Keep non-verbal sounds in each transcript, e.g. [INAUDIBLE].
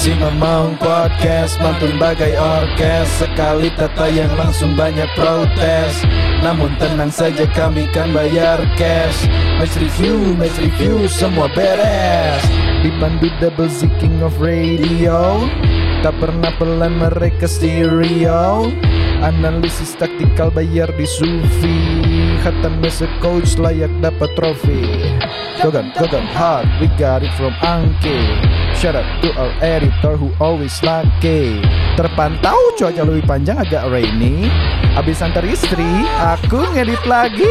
Si Mamang Podcast mantun bagai orkes. Sekali tata yang langsung banyak protes. Namun tenang saja kami kan bayar cash. Match review, match review semua beres. Dipandu double Z King of Radio. Tak pernah pelan mereka stereo. Analisis taktikal bayar di Sufi Hatam as a coach layak dapat trofi. Gogan, Gogan hard, we got it from Angke Shout out to our editor who always lucky Terpantau cuaca lebih panjang agak rainy. Abis antar istri, aku ngedit lagi.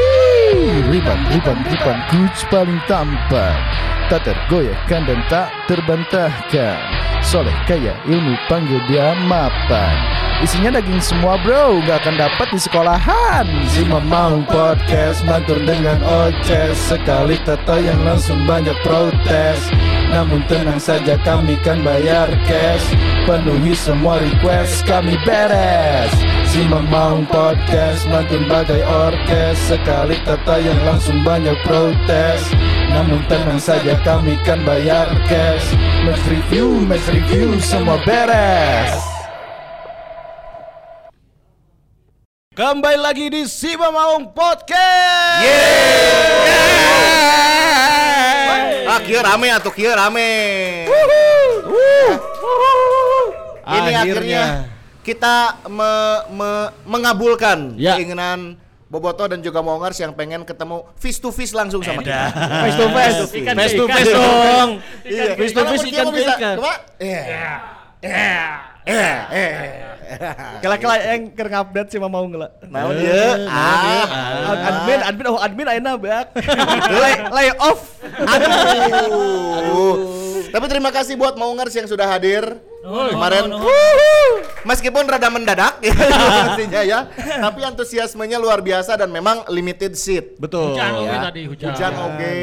Riban, riban, riban, coach paling tampan Tak tergoyahkan dan tak terbantahkan Soleh kaya ilmu panggil dia mapan. Isinya daging semua bro, gak akan dapat di sekolahan. Si Mamang Podcast mantur dengan oces. Sekali tata yang langsung banyak protes. Namun tenang saja kami kan bayar cash. Penuhi semua request kami beres. Si Mamang Podcast mantun bagai orkes. Sekali tata yang langsung banyak protes namun tenang saja kami kan bayar cash Match review, match review semua beres Kembali lagi di Siba Maung Podcast. Ah, kieu rame atuh kieu rame. Ini akhirnya kita me- me- mengabulkan Ya. keinginan Boboto dan juga Mongers yang pengen ketemu face to face langsung sama kita. Face to face. Ikan Face to face dong. Iya. Face to face ikan ke bisa, ikan. Coba. Iya. Eh, eh. Kela-kela yang keur ngupdate sih mau ngelak. Naon ieu? Ah. Admin, admin, oh admin ayeuna beak. [LAUGHS] lay, lay off. Aduh. Tapi terima kasih buat Maungers yang sudah hadir kemarin. Meskipun rada mendadak [LAUGHS] ya pastinya [LAUGHS] ya, tapi antusiasmenya luar biasa dan memang limited seat. Betul. Hujan oke Ya. tadi hujan. Hujan oke.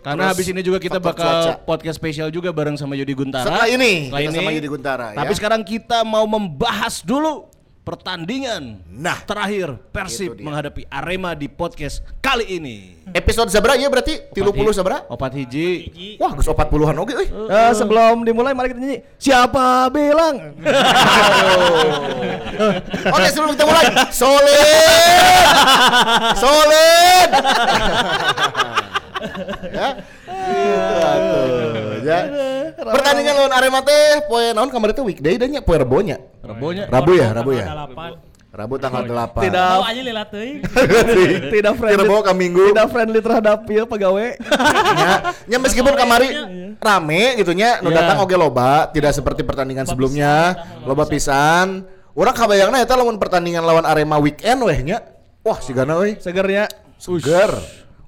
Karena terus habis ini juga kita bakal cuaca. podcast spesial juga bareng sama Yudi Guntara. Setelah ini, Setelah kita ini. sama Yudi Guntara Tapi ya. sekarang kita mau membahas dulu pertandingan Nah. terakhir Persib menghadapi Arema di podcast kali ini. Episode sabra ya berarti 30 sabra? Opat hiji. Wah, geus 40-an oge euy. Eh, sebelum dimulai mari kita nyanyi. Siapa bilang? Oke, sebelum kita mulai. Solid. [LAUGHS] Solid. ya. Gitu atuh. Ya. Pertandingan lawan Arema teh poe naon kemarin teh weekday dan nya poe Rebo nya. Rebonya. Rabu ya, Rabu ya. Rabu tanggal 8. Tidak Oh aja lila teuing. [LAUGHS] tidak friendly. Rebo ka Minggu. Tidak friendly terhadap ya pegawai. Ya, ya meskipun kamari rame gitu nya, nu datang oge loba, tidak seperti pertandingan sebelumnya, loba pisan. Urang kabayangna eta lamun pertandingan lawan Arema weekend weh nya. Wah, sigana euy. Segernya. Seger.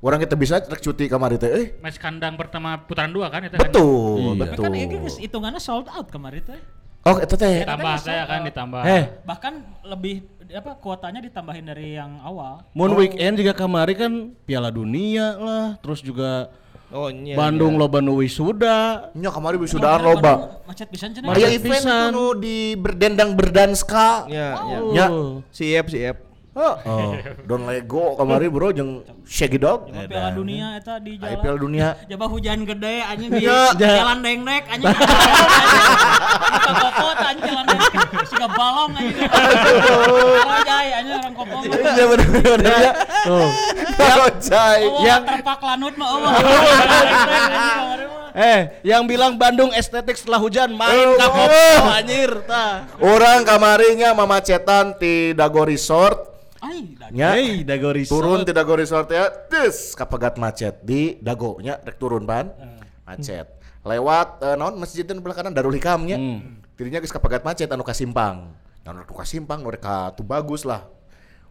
Orang kita bisa rek cuti kamari teh euy. Match kandang pertama putaran dua kan itu kan. Betul, Iya. betul. Kan ini geus hitungannya sold out kemarin tuh. Oh, eta teh. Tambah saya kan ditambah. Eh, Bahkan lebih apa kuotanya ditambahin dari yang awal. Moon Weekend juga kemarin kan Piala Dunia lah, terus juga Oh iya. Bandung loba nu wisuda. Nya kamari wisudaan loba. Macet pisan cenah. Aya event pisan. itu nu di berdendang berdanska. Ya, ya. Nya. Siap, siap. Oh, Don Lego kamari bro jeung Shaggy Dog. Coba Piala Dunia eta di jalan. IPL dunia. Coba hujan gede anjing di Ya. jalan dengdek anjing. Kita kokot anjing jalan dengdek. Siga balong anjing. Rajai anjing orang kopong. Iya bener bener ya. Tuh. Oh, Yang- terpak lanut mah eueuh. Eh, yang bilang Bandung estetik setelah hujan main Oh, ka oh. Anjir tah. Orang kamarinya mamacetan di Dago Resort Ai, dah. nya Hei, Dago Resort. turun di Dago Resort ya. Tes kapegat macet di Dago nya rek turun pan. Macet. Lewat eh, naon masjid dan belah kanan Darul Hikam nya. Dirinya geus kapegat macet anu ka simpang anu ka simpang nu rek ka tu bagus lah.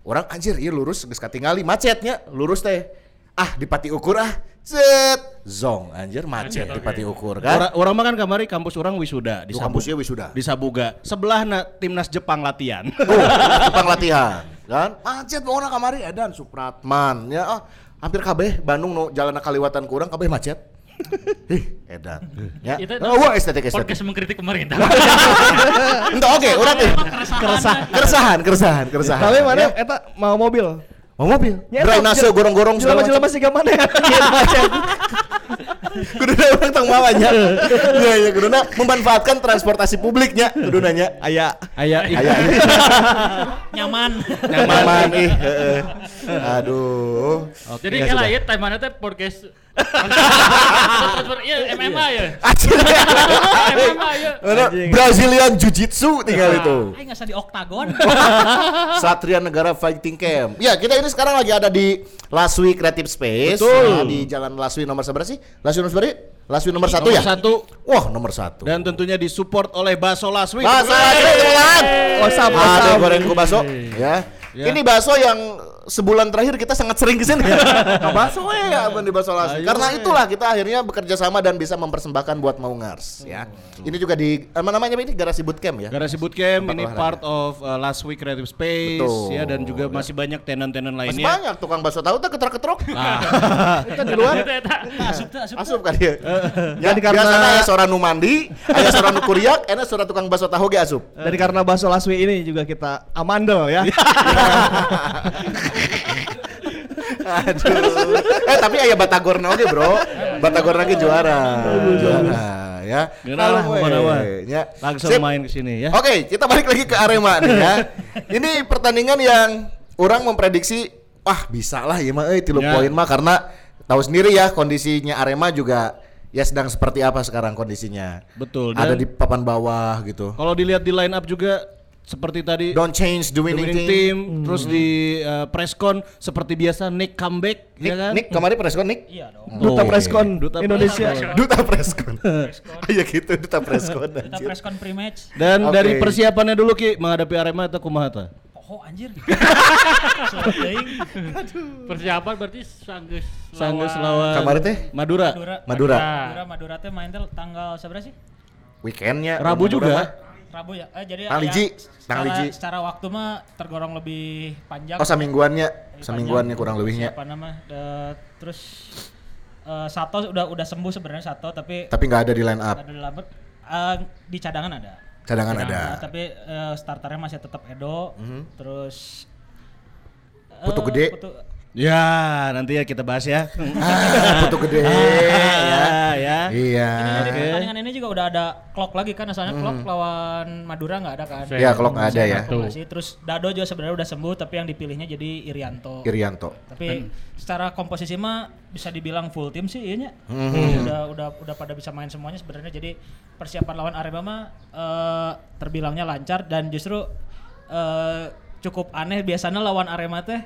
Orang anjir ieu lurus geus katingali macetnya lurus teh. Ah dipati ukur ah set zong anjir macet dipati ukur kan Orang orang mah kan kamari kampus orang wisuda di di Sabu- kampusnya wisuda di Sabuga. Sebelah na, timnas Jepang latihan. [LAUGHS] Oh, Jepang latihan kan macet pokoknya kamari edan Supratman ya ah, hampir kabeh Bandung no jalan kaliwatan kurang kabeh macet [LAUGHS] Ih, edan ya Itu oh, wah estetik estetik podcast mengkritik pemerintah. [LAUGHS] Entah oke urang teh Keresahan. keresahan keresahan keresahan Tapi mana ya. eta mau mobil? Mau mobil Ya, drainase gorong-gorong segala Jelema-jelema macam sih mana ya? [LAUGHS] Iya, kuduna orang tong mawanya. Iya iya kuduna memanfaatkan transportasi publiknya kudunanya. Aya Aya Aya [LAUGHS] Nyaman. nyaman ih. heeh. Aduh. Jadi kalau ya mana teh podcast transfer iya MMA ya. [LAUGHS] MMA ya. Brazilian Jiu Jitsu tinggal itu. Aing nggak di oktagon. [LAUGHS] Satria Negara Fighting Camp. Ya, kita ini sekarang lagi ada di Laswi Creative Space. Betul. Ya, di Jalan Laswi nomor seberapa sih? Laswi nomor seberapa? Laswi nomor satu ya? Nomor satu. Wah, nomor satu. Dan tentunya disupport oleh Baso Laswi. Bakso Laswi, teman. Osam, Ada osam. goreng ku bakso. Ya. Ya. Ini bakso yang sebulan terakhir kita sangat sering ke sini. Nah, [LAUGHS] bakso ya, abang di. Ayo, Karena eh. itulah kita akhirnya bekerja sama dan bisa mempersembahkan buat Maungars. Ya. Ini juga di apa namanya ini garasi bootcamp ya. Garasi Bootcamp Tempat ini olahraga. part of uh, Last Week Creative Space Betul. ya dan juga masih banyak tenan-tenan Masih lainnya. banyak tukang bakso tahu tak ketrok-ketrok. Nah, [LAUGHS] Kita di luar. Asup asup. asup kan dia. ya, Jadi karena- biasanya aya seorang nu mandi, aya seorang nu kuriak, enak seorang tukang bakso tahu ge asup. Dan karena bakso Laswi ini juga kita amandel ya. [LAUGHS] Aduh. eh tapi aya Batagor oge, Bro. Batagor lagi juara. Juara ya. Kalau we, mana-mana. ya. langsung Sip. main ke sini ya. Oke, kita balik lagi ke Arema nih ya. Ini pertandingan yang orang memprediksi wah bisa lah ya mah euy tilu Ya. poin mah karena tahu sendiri ya kondisinya Arema juga ya sedang seperti apa sekarang kondisinya. Betul. Ada di papan bawah gitu. kalau dilihat di line up juga seperti tadi Don't change the the winning, winning team. team, terus di uh, presscon seperti biasa Nick comeback Nick, ya kan? Nick kemarin preskon Nick. Iya dong. Duta Oh. Preskon Duta Indonesia. Preskon. [LAUGHS] Duta preskon. [LAUGHS] Iya gitu duta preskon. Kita anjir. preskon pre-match. Dan Oke. dari persiapannya dulu Ki menghadapi Arema atau kumaha tah? Oh anjir. [LAUGHS] Persiapan berarti sanggeus Sanggeus lawan Kemarin teh Madura. Madura. Madura. Madura Madura teh main teh tanggal seberapa sih? Weekendnya Rabu Madura juga. Rabu ya. Eh, jadi Tang liji, secara, tang liji. secara waktu mah tergolong lebih panjang. Oh samingguannya, Lebih samingguannya panjang. kurang lebihnya. Siapa nama? De- terus eh, Sato udah udah sembuh sebenarnya Sato tapi Tapi nggak ada di line up. ada di lambat. Eh, di cadangan ada. Cadangan Nah, ada. tapi eh, starternya masih tetap Edo. Terus eh, Putu gede. Putu- Ya, nanti ya kita bahas ya. [LAUGHS] Foto gede ya. ya, ya. Iya. Ini pertandingan ini juga udah ada clock lagi kan asalnya clock lawan Madura nggak ada kan Ya kalau nggak ada ya. Masih. terus Dado juga sebenarnya udah sembuh tapi yang dipilihnya jadi Irianto Irianto. tapi secara komposisi mah bisa dibilang full tim sih iya. Mhm. udah udah udah pada bisa main semuanya sebenarnya jadi persiapan lawan Arema mah eh, terbilangnya lancar dan justru eh, cukup aneh biasanya lawan Arema teh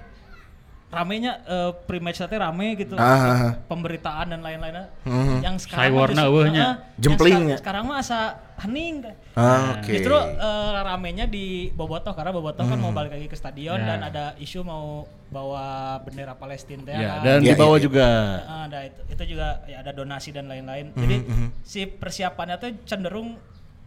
ramenya eh, pre-match teh rame gitu Ah, ah, ah. pemberitaan dan lain-lainnya Mhm. yang sekarang warna justru- eueuhnya. Heeh, yang Jemplingnya. seka- sekarang mah asa hening teh. Ah, Oke. Justru eh, ramenya di Bobotoh karena Bobotoh kan Hmm. mau balik lagi ke stadion Ya. dan ada isu mau bawa bendera Palestina teh Ya, kan. dan Iya, dibawa iya, iya. juga. Heeh, ada itu, itu juga ya ada donasi dan lain-lain. Hmm, Jadi si persiapannya tuh cenderung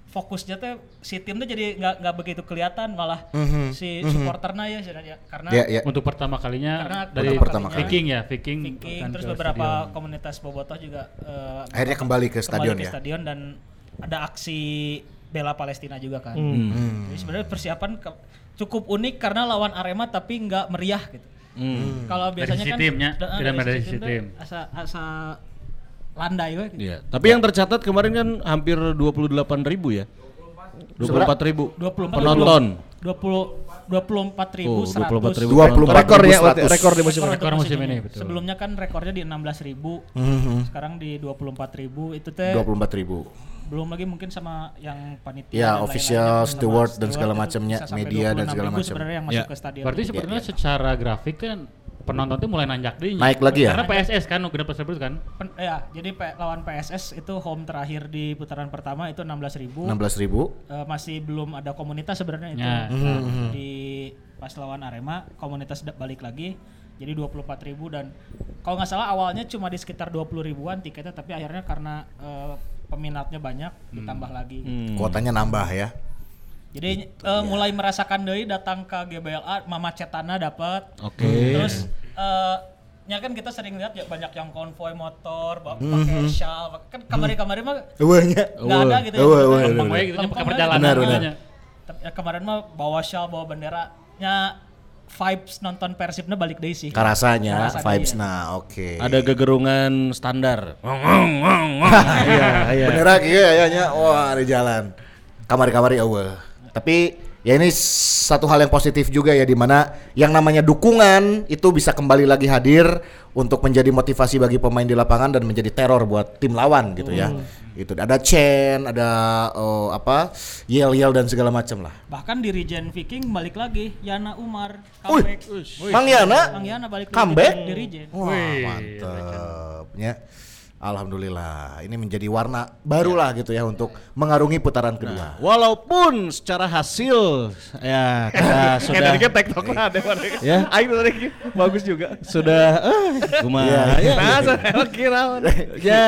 fokusnya tuh si tim tuh jadi nggak nggak begitu kelihatan malah si supporternya ya sebenarnya karena Ya ya. Untuk pertama kalinya Karena dari pertama kali. Viking ya, Viking. Viking akan terus beberapa stadion. komunitas Bobotoh juga eh, Akhirnya kembali ke stadion kembali ke ya. stadion dan ada aksi bela Palestina juga kan. Hmm. Jadi sebenarnya persiapan ke- cukup unik karena lawan Arema tapi nggak meriah gitu. Hmm. Kalau Dari biasanya kan timnya, tidak dari dari sisi sisi tuh tim. Asa asa landai gitu. Iya. Tapi yang tercatat kemarin kan hampir 28 ribu ya. 24 ribu 24 penonton. 20 24 ribu Oh, 24 ribu 24 Rekor ya, 100. rekor di musim Rekor, Rekor untuk musim ini, betul. Sebelumnya kan rekornya di 16 ribu, Mhm. sekarang di 24 ribu itu teh 24 ribu. Belum lagi mungkin sama yang panitia Ya, dan official, steward dan segala macamnya, media dan 26 segala macam. sebenarnya yang masuk Ya. ke stadion Berarti sebenarnya secara grafik kan penonton tuh mulai nanjak deh. Naik lagi ya? Karena PSS kan udah tersebut kan. Pen- ya jadi P- lawan PSS itu home terakhir di putaran pertama itu 16 ribu 16 ribu. Eh, masih belum ada komunitas sebenarnya itu Ya. Nah, di pas lawan Arema komunitas balik lagi jadi 24 ribu dan kalau nggak salah awalnya cuma di sekitar 20 ribuan tiketnya tapi akhirnya karena eh, peminatnya banyak ditambah lagi. Hmm. Kuotanya nambah ya. jadi eh, mulai merasakan dari datang ke GBLA Mama Cetana dapat Oke. terus eh, ya kan kita sering lihat ya banyak yang konvoy motor bawa pakai shawl kan kamari-kamari mah nggak ada gitu we gitu pakai perjalanan Benar, gitu benar. ya, kemarin mah bawa shawl bawa bendera. Nya vibes nonton Persibnya balik deh sih. Karasanya Karasa vibes iya. nah oke. Ada gegerungan standar. [LAUGHS] iya, iya. Bener lagi ya, nya. Wah, di jalan. Kamari-kamari awal. Tapi ya ini satu hal yang positif juga ya di mana yang namanya dukungan itu bisa kembali lagi hadir untuk menjadi motivasi bagi pemain di lapangan dan menjadi teror buat tim lawan gitu ya. Itu ada Chen, ada oh, apa? Yel-yel dan segala macam lah. Bahkan di Regen Viking balik lagi Yana Umar comeback. Mang Yana Bang Yana balik Comeback? lagi di Regen. Wah, mantep. Ya. Alhamdulillah, ini menjadi warna baru lah gitu ya untuk mengarungi putaran kedua. Walaupun secara hasil ya kita [LAUGHS] sudah Kayak tadi kan TikTok lah ada mana. ya. Aing tadi bagus juga. sudah eh kumaha Iya, ya, Nah, saya kira. Ya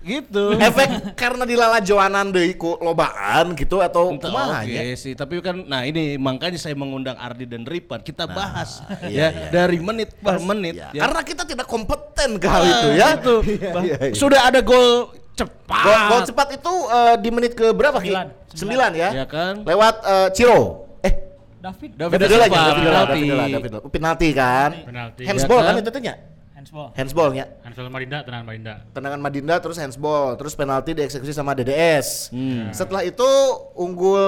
gitu. Efek karena dilala Joanan deui ku lobaan gitu atau kumaha Oke nya? sih, tapi kan nah ini makanya saya mengundang Ardi dan Ripan kita bahas iya, ya iya. dari menit per menit Ya, ya. Karena kita tidak kompeten ke hal Ah, itu ya. gitu. [LAUGHS] Iya, iya, iya. Sudah ada gol cepat. Gol, gol cepat itu eh, di menit ke berapa Ki? Sembilan. Sembilan ya. Ya kan? Lewat eh, Ciro. Eh, David David David Villa, Silva, David Villa, penalti. David Villa, David Villa. Penalti kan? Penalti. Handsball Ya kan kan? itu tanya? Handsball. Handsballnya. Ansel Marinda, tenang Marinda. tendangan Madinda terus handsball terus penalti dieksekusi sama DDS Hmm. setelah itu unggul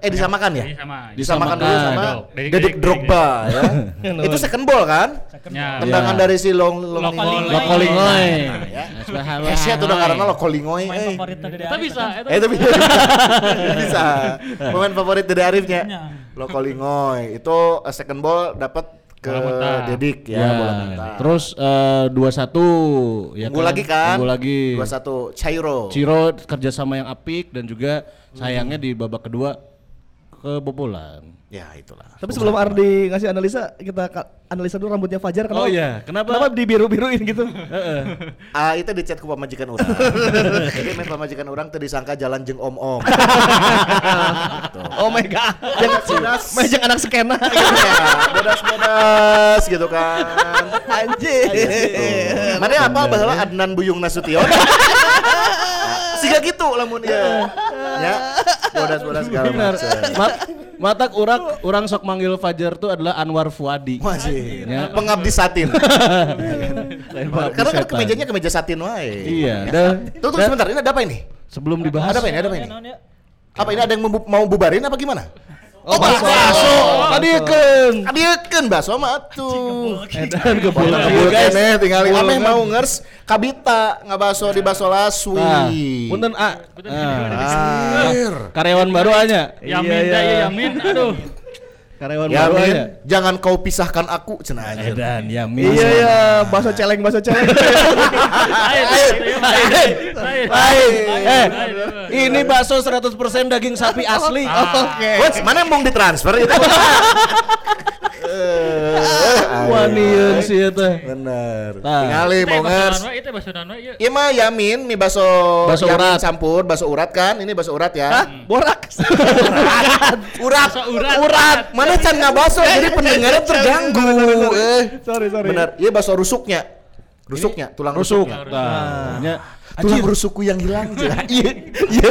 eh disamakan ya sama. disamakan dulu sama Dedik, Dedik Dedik, Drogba ya itu second ball kan Ya. tendangan Ya. dari si Long Long Lokolingoy. Lokolingoy. ya Subhanallah. Kesnya tuh udah karena Lokolingoy Main eh favorit tadi Kita bisa. Eh itu bisa [LAUGHS] bisa pemain favorit dari Arifnya. Lokolingoy itu eh, second ball dapat ke. Dedik ya, Ya, bola terus eh, dua satu ya unggul lagi kan Unggul lagi. 2-1 Cairo Ciro kerjasama yang apik dan juga sayangnya di babak kedua kebobolan. Ya itulah Tapi sebelum Ardi ngasih analisa, kita analisa dulu rambutnya Fajar kenapa? Oh iya, kenapa? Kenapa dibiru-biruin gitu? [LAUGHS] Ah itu di chat ku pamajikan orang. [LAUGHS] Jadi main pamajikan orang teu disangka jalan jeung om-om. [LAUGHS] oh my god. Jangan Bodas. Majang anak skena. Iya, bodas-bodas gitu kan. Anjir. Mana apa baheula Adnan Buyung Nasution? Siga gitu lamun ieu. Ya, bodas-bodas segala macam. Ma matak orang orang sok manggil Fajar tuh adalah Anwar Fuadi. Masih. Ya. Pengabdi satin. Karena kan kemejanya kemeja satin wae. Iya, dan, Tuh, tuh sebentar, ini ada apa ini? sebelum dibahas Ada apa ini? Ada apa ini? Ya? Apa ini ada yang mau bubarin apa gimana? Oh, baso. Tadi kan. Adiekeun baso mah atuh. Edan ke Bola bola guys. Kene tinggal ameh mau ngers kabita ngabaso di baso laswi. Nah, punten A. Ah. Anjir. Karyawan baru aja. Yamin, Iya, iya. ya Yamin. Aduh. Karyawan Ya baru aja. jangan kau pisahkan aku cenah anjir. Edan Yamin. Iya ya, baso celeng baso celeng. [LAUGHS] Lain. Eh, ini bakso 100% daging sapi asli. Oke. Wes, mana yang mau ditransfer itu? [LAUGHS] Eh, Wanian sih eta. Bener. Tah. Tingali Itu mau bahasa ngers. Nanwa, itu bahasa Nanwa, iya. Iya mah Yamin mie baso Baso Yamin urat. campur baso urat kan ini baso urat ya Borak. [LAUGHS] urat Baso urat. urat mana can nggak baso jadi pendengarnya terganggu. eh Sorry, sorry. benar. Iya baso rusuknya. Rusuknya tulang Rusuk. rusuknya. Nah, nya. tulang rusukku yang hilang [LAUGHS] iya iya iya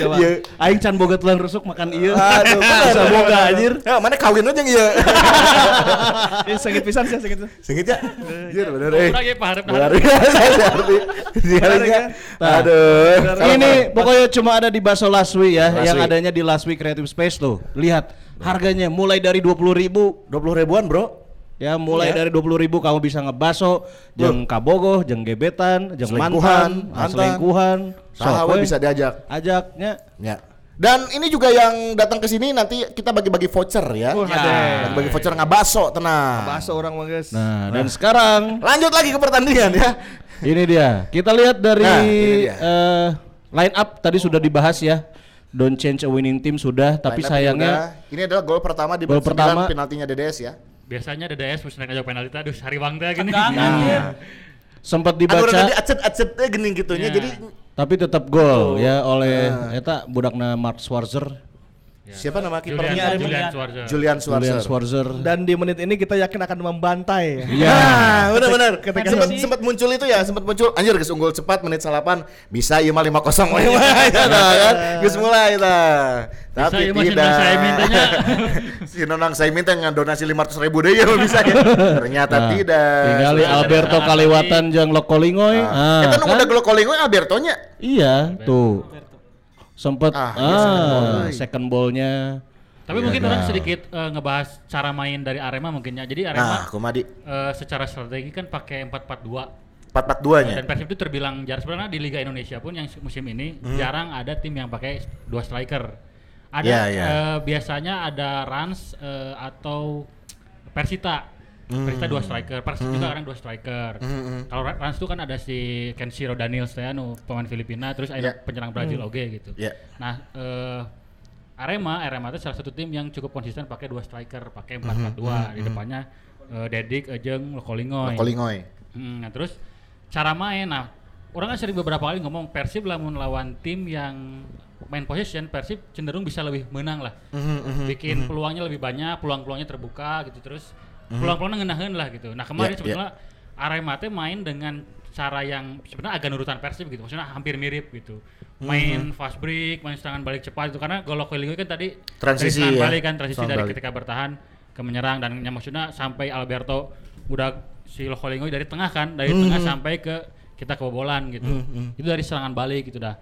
iya. Aing can boga tulang rusuk makan ieu. aduh [LAUGHS] Bisa boga anjir. ya mana kawin aja iya. [LAUGHS] Ini sakit pisan sih, sakit. sengit ya? Iya. bener eh. Kurang ya, paharap, arti tinggalnya aduh. Ini pokoknya cuma ada di Baso Laswi ya, yang adanya di Laswi Creative Space tuh. Lihat harganya mulai dari 20.000 ribu dua puluh ribuan bro ya mulai Iya. dari 20.000 ribu kamu bisa ngebaso jeng kabogoh jeng gebetan jeng Selingkuhan, mantan mantan. selingkuhan sahabat bisa diajak ajaknya Ya. Dan ini juga yang datang ke sini nanti kita bagi-bagi voucher ya. Wah, ada. Bagi-bagi voucher ngabaso tenang. Baso orang mah guys. nah dan sekarang Lanjut lagi ke pertandingan ya. ini dia kita lihat dari Nah, eh, line up tadi sudah dibahas ya don't change a winning team sudah tapi Line sayangnya udah. ini adalah gol pertama di Gol pertama. penaltinya DDS ya. Biasanya DDS mesti ngajak penalti aduh sariwang teh gini. Tegang anjir. sempat dibaca tadi acet-acet eh, gening gitunya Ya. jadi tapi tetap gol ya oleh Ah. eta budakna Mark Schwarzer Siapa nama kipernya? Julian, Julian. Schwarzer. Julian Julian Schwarzer. Schwarzer. Dan di menit ini kita yakin akan membantai. Iya. Ah, benar-benar. Ketika- sempat sempat muncul itu ya, sempat muncul anjir geus unggul cepat menit salapan bisa ieu mah 5-0 we eta kan. Geus mulai eta. Tapi ieu mah si tidak. Saya mintanya. [LAUGHS] si Nonang saya minta ngadonasi 500 ribu deh ya bisa ya. Ternyata Nah, tidak. Tinggali Sudah- Alberto Kaliwatan jeung Lokolingoy. Ah. Nu kan? udah gelo kolingo Albertonya. Iya, tuh. Sempet Ah, ah, iya, second ball, second ballnya. Tapi Iya, mungkin nah. orang sedikit eh, ngebahas cara main dari Arema mungkinnya. Jadi Nah, Arema kumadi eh, secara strategi kan pakai 4-4-2 442-nya. dan Persib itu terbilang jarang sebenarnya di Liga Indonesia pun yang musim ini Hmm. jarang ada tim yang pakai dua striker. Ada Ya, ya. eh, biasanya ada Rans eh, atau Persita. Hmm. Persita dua striker, Persib juga kadang dua striker. Kalau Ra- Rans itu kan ada si Kenshiro Daniels teh anu pemain Filipina, terus ada Ya. penyerang Brazil oge gitu. Ya. Nah, eh, Arema, Arema itu salah satu tim yang cukup konsisten pakai dua striker, pakai 4-4-2 di depannya eh, Dedik, Ejeng, Lokolingoy. Kolingoy. Hmm, nah terus cara main, nah orang kan sering beberapa kali ngomong Persib lamun lawan tim yang main possession, Persib cenderung bisa lebih menang lah, Mhm, bikin peluangnya lebih banyak, peluang-peluangnya terbuka gitu terus, peluang-peluangnya ngenahin lah gitu. Nah kemarin Ya, sebetulnya Arema teh main dengan cara yang sebenarnya agak nurutan Persib gitu, maksudnya hampir mirip gitu. Main fast break, main serangan balik cepat itu karena Golok Welingo kan tadi Transisi dari ya, balik kan transisi serangan dari balik. ketika bertahan ke menyerang. Dan yang maksudnya sampai Alberto udah si Lokolingoy dari tengah kan dari tengah sampai ke kita kebobolan gitu. Itu dari serangan balik gitu dah.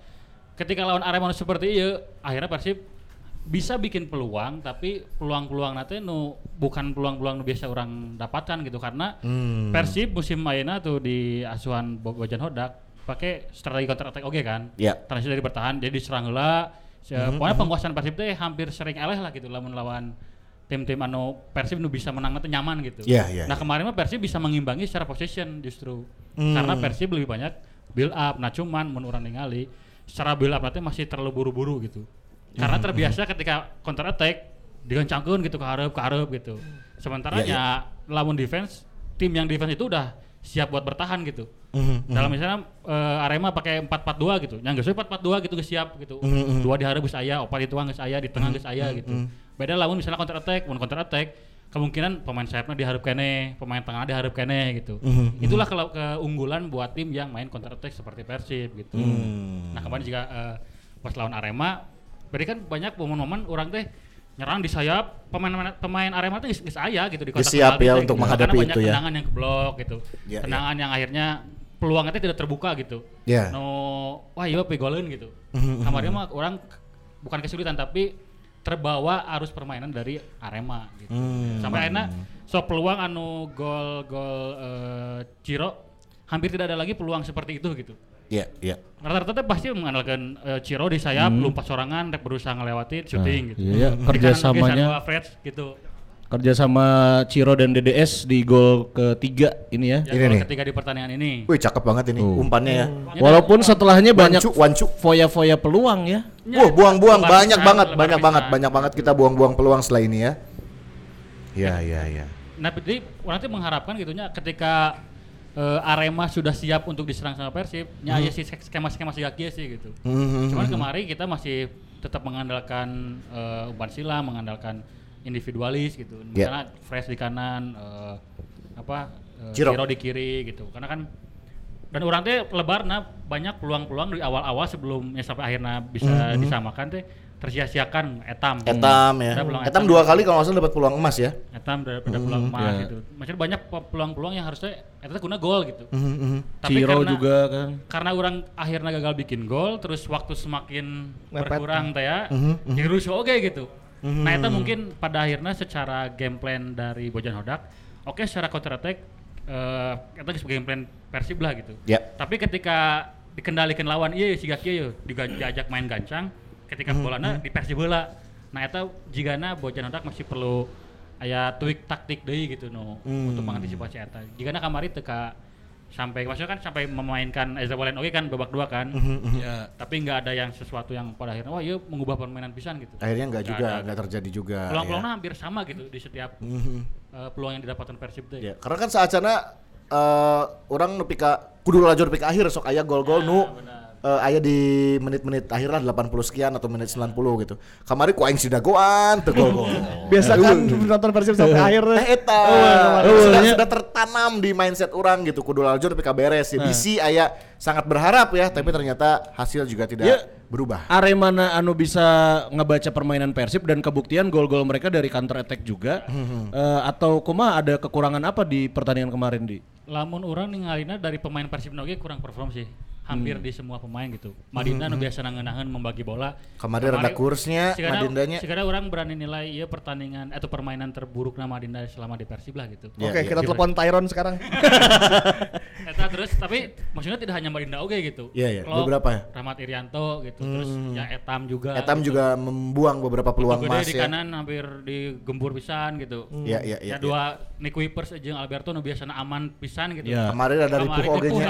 Ketika lawan Arema seperti itu akhirnya Persib bisa bikin peluang tapi peluang-peluang nanti nu bukan peluang-peluang nu biasa orang dapatkan gitu karena Hmm. Persib musim mainnya tuh di asuhan Bo- Bojan Hodak pakai strategi counter attack oke kan Ya. transisi dari bertahan jadi diserang heula Se- pokoknya penguasaan Persib teh hampir sering eleh lah gitu lamun lawan tim-tim anu Persib nu bisa menang nanti nyaman gitu. Iya, iya, Nah iya. kemarin mah Persib bisa mengimbangi secara possession justru Hmm. karena Persib lebih banyak build up. Nah cuman menurut orang ningali secara build up nanti masih terlalu buru-buru gitu. Karena Hmm. terbiasa ketika counter attack digencangkeun gitu ke hareup ke hareup gitu. Sementara Iya, ya lamun defense tim yang defense itu udah siap buat bertahan gitu. Mhm, Dalam misalnya eh, Arema pakai 4-4-2 gitu. Yang geus we 4-4-2 gitu geus siap gitu. Mhm, Dua di hareup geus aya, opat itu geus aya, di tengah geus aya gitu. Beda lamun misalnya counter attack, mun counter attack kemungkinan pemain sayapnya diharap kene, pemain tengah diharap kene gitu. Mhm, Itulah kalau keunggulan buat tim yang main counter attack seperti Persib gitu. Hmm. Nah, kemarin juga eh, pas lawan Arema berarti kan banyak momen-momen orang teh nyerang di sayap pemain pemain Arema tuh geus geus aya gitu di kotak siap penalti ya teh untuk gitu. menghadapi Karena banyak itu ya. tendangan yang keblok gitu. Ya, ya. tendangan yang akhirnya peluangnya teh tidak terbuka gitu. Ya. No, wah iya pegoleun gitu. [LAUGHS] Kemarin mah orang bukan kesulitan tapi terbawa arus permainan dari Arema gitu. Hmm. Sampai akhirnya so peluang anu gol gol eh, Ciro hampir tidak ada lagi peluang seperti itu gitu. Iya, iya. Rata-rata teh pasti mengandalkan eh, Ciro di sayap, lompat sorangan, rek berusaha ngelewatin shooting gitu. iya, kanan kerjasamanya. Freds gitu. Kerja sama Ciro dan DDS di gol ketiga ini ya. Ya, Ini gol nih. ketiga di pertandingan ini. Wih, cakep banget ini Tuh. umpannya ya. Walaupun setelahnya banyak Wancu, foya-foya peluang ya. Wah, buang-buang banyak pisan, banget, banyak pisan. banget, banyak banget kita buang-buang peluang setelah ini ya. Iya, iya, iya. Nah, jadi orang tuh mengharapkan gitunya ketika eh, Arema sudah siap untuk diserang sama Persib, nya aya sih skema-skema sih sih gitu. Hmm, Cuman kemarin kita masih tetap mengandalkan eh, umpan silang, mengandalkan individualis gitu. Ya. Misalnya Fresh di kanan, eh, apa eh, Ciro. Ciro di kiri gitu. Karena kan dan orang teh lebar nah banyak peluang-peluang di awal-awal sebelumnya sampai akhirnya bisa disamakan teh tersia-siakan etam. Etam ya. Peluang Etam dua kali kalau nggak salah dapat peluang emas ya. Etam daripada peluang emas ya. gitu. Maksudnya banyak pe- peluang-peluang yang harusnya eta teh guna gol gitu. Tapi Ciro karena, juga kan. karena orang akhirnya gagal bikin gol terus waktu semakin Mepet. berkurang teh ya. Jadi rusuh oke gitu. Nah, itu mungkin pada akhirnya secara game plan dari Bojan Hodak, oke secara counter attack eh eta geus game plan Persib lah gitu. Ya. Tapi ketika dikendalikan lawan iya siga kieu juga diajak main gancang ketika bolana di Persib heula. Nah eta jigana Bojan Hodak masih perlu aya tweak taktik deui gitu no untuk mengantisipasi eta. Jigana kamari teka sampai maksudnya kan sampai memainkan Eza Walen oke kan babak dua kan. Ya. Tapi nggak ada yang sesuatu yang pada akhirnya wah iya mengubah permainan pisan gitu. Akhirnya nggak juga, nggak terjadi juga. Peluang-peluangnya ya. hampir sama gitu di setiap eh, peluang yang didapatkan Persib teh. Ya, karena kan saat sana eh orang nu pika kudu lajur pika akhir sok aya gol-gol nu eh, aya di menit-menit akhir lah 80 sekian atau menit 90 gitu. Kamari ku aing dagoan teu gol-gol. [LAUGHS] Biasa kan nonton Persib sampai akhir. Nah eta sudah, sudah tertanam di mindset orang gitu kudu laljo tapi kaberes ya. DC aya sangat berharap ya tapi ternyata hasil juga tidak Ya. berubah. Aremana anu bisa ngebaca permainan Persib dan kebuktian gol-gol mereka dari counter attack juga Eh, atau kumaha ada kekurangan apa di pertandingan kemarin di lamun orang ningalina dari pemain Persib Noge kurang perform sih hampir di semua pemain gitu Madinda nu biasa nangeun membagi bola Kemarin rada kursnya, Madindanya. Sekarang orang berani nilai ya pertandingan atau permainan terburuk nama Madinda selama di Persib lah gitu Ya, Oke, ya. kita telepon Tyron sekarang. [LAUGHS] Eta terus tapi maksudnya tidak hanya Madinda oge gitu. Iya, iya. Kalau Beberapa ya? Rahmat Irianto gitu, terus ya Etam juga. Etam gitu. juga membuang beberapa peluang Gede emas di ya. kanan hampir digembur pisan gitu. Iya, iya, iya, Ya dua Nick Wipers jeung Alberto nu biasana aman pisan gitu. Iya. Kemarin ada ripuh oge nya.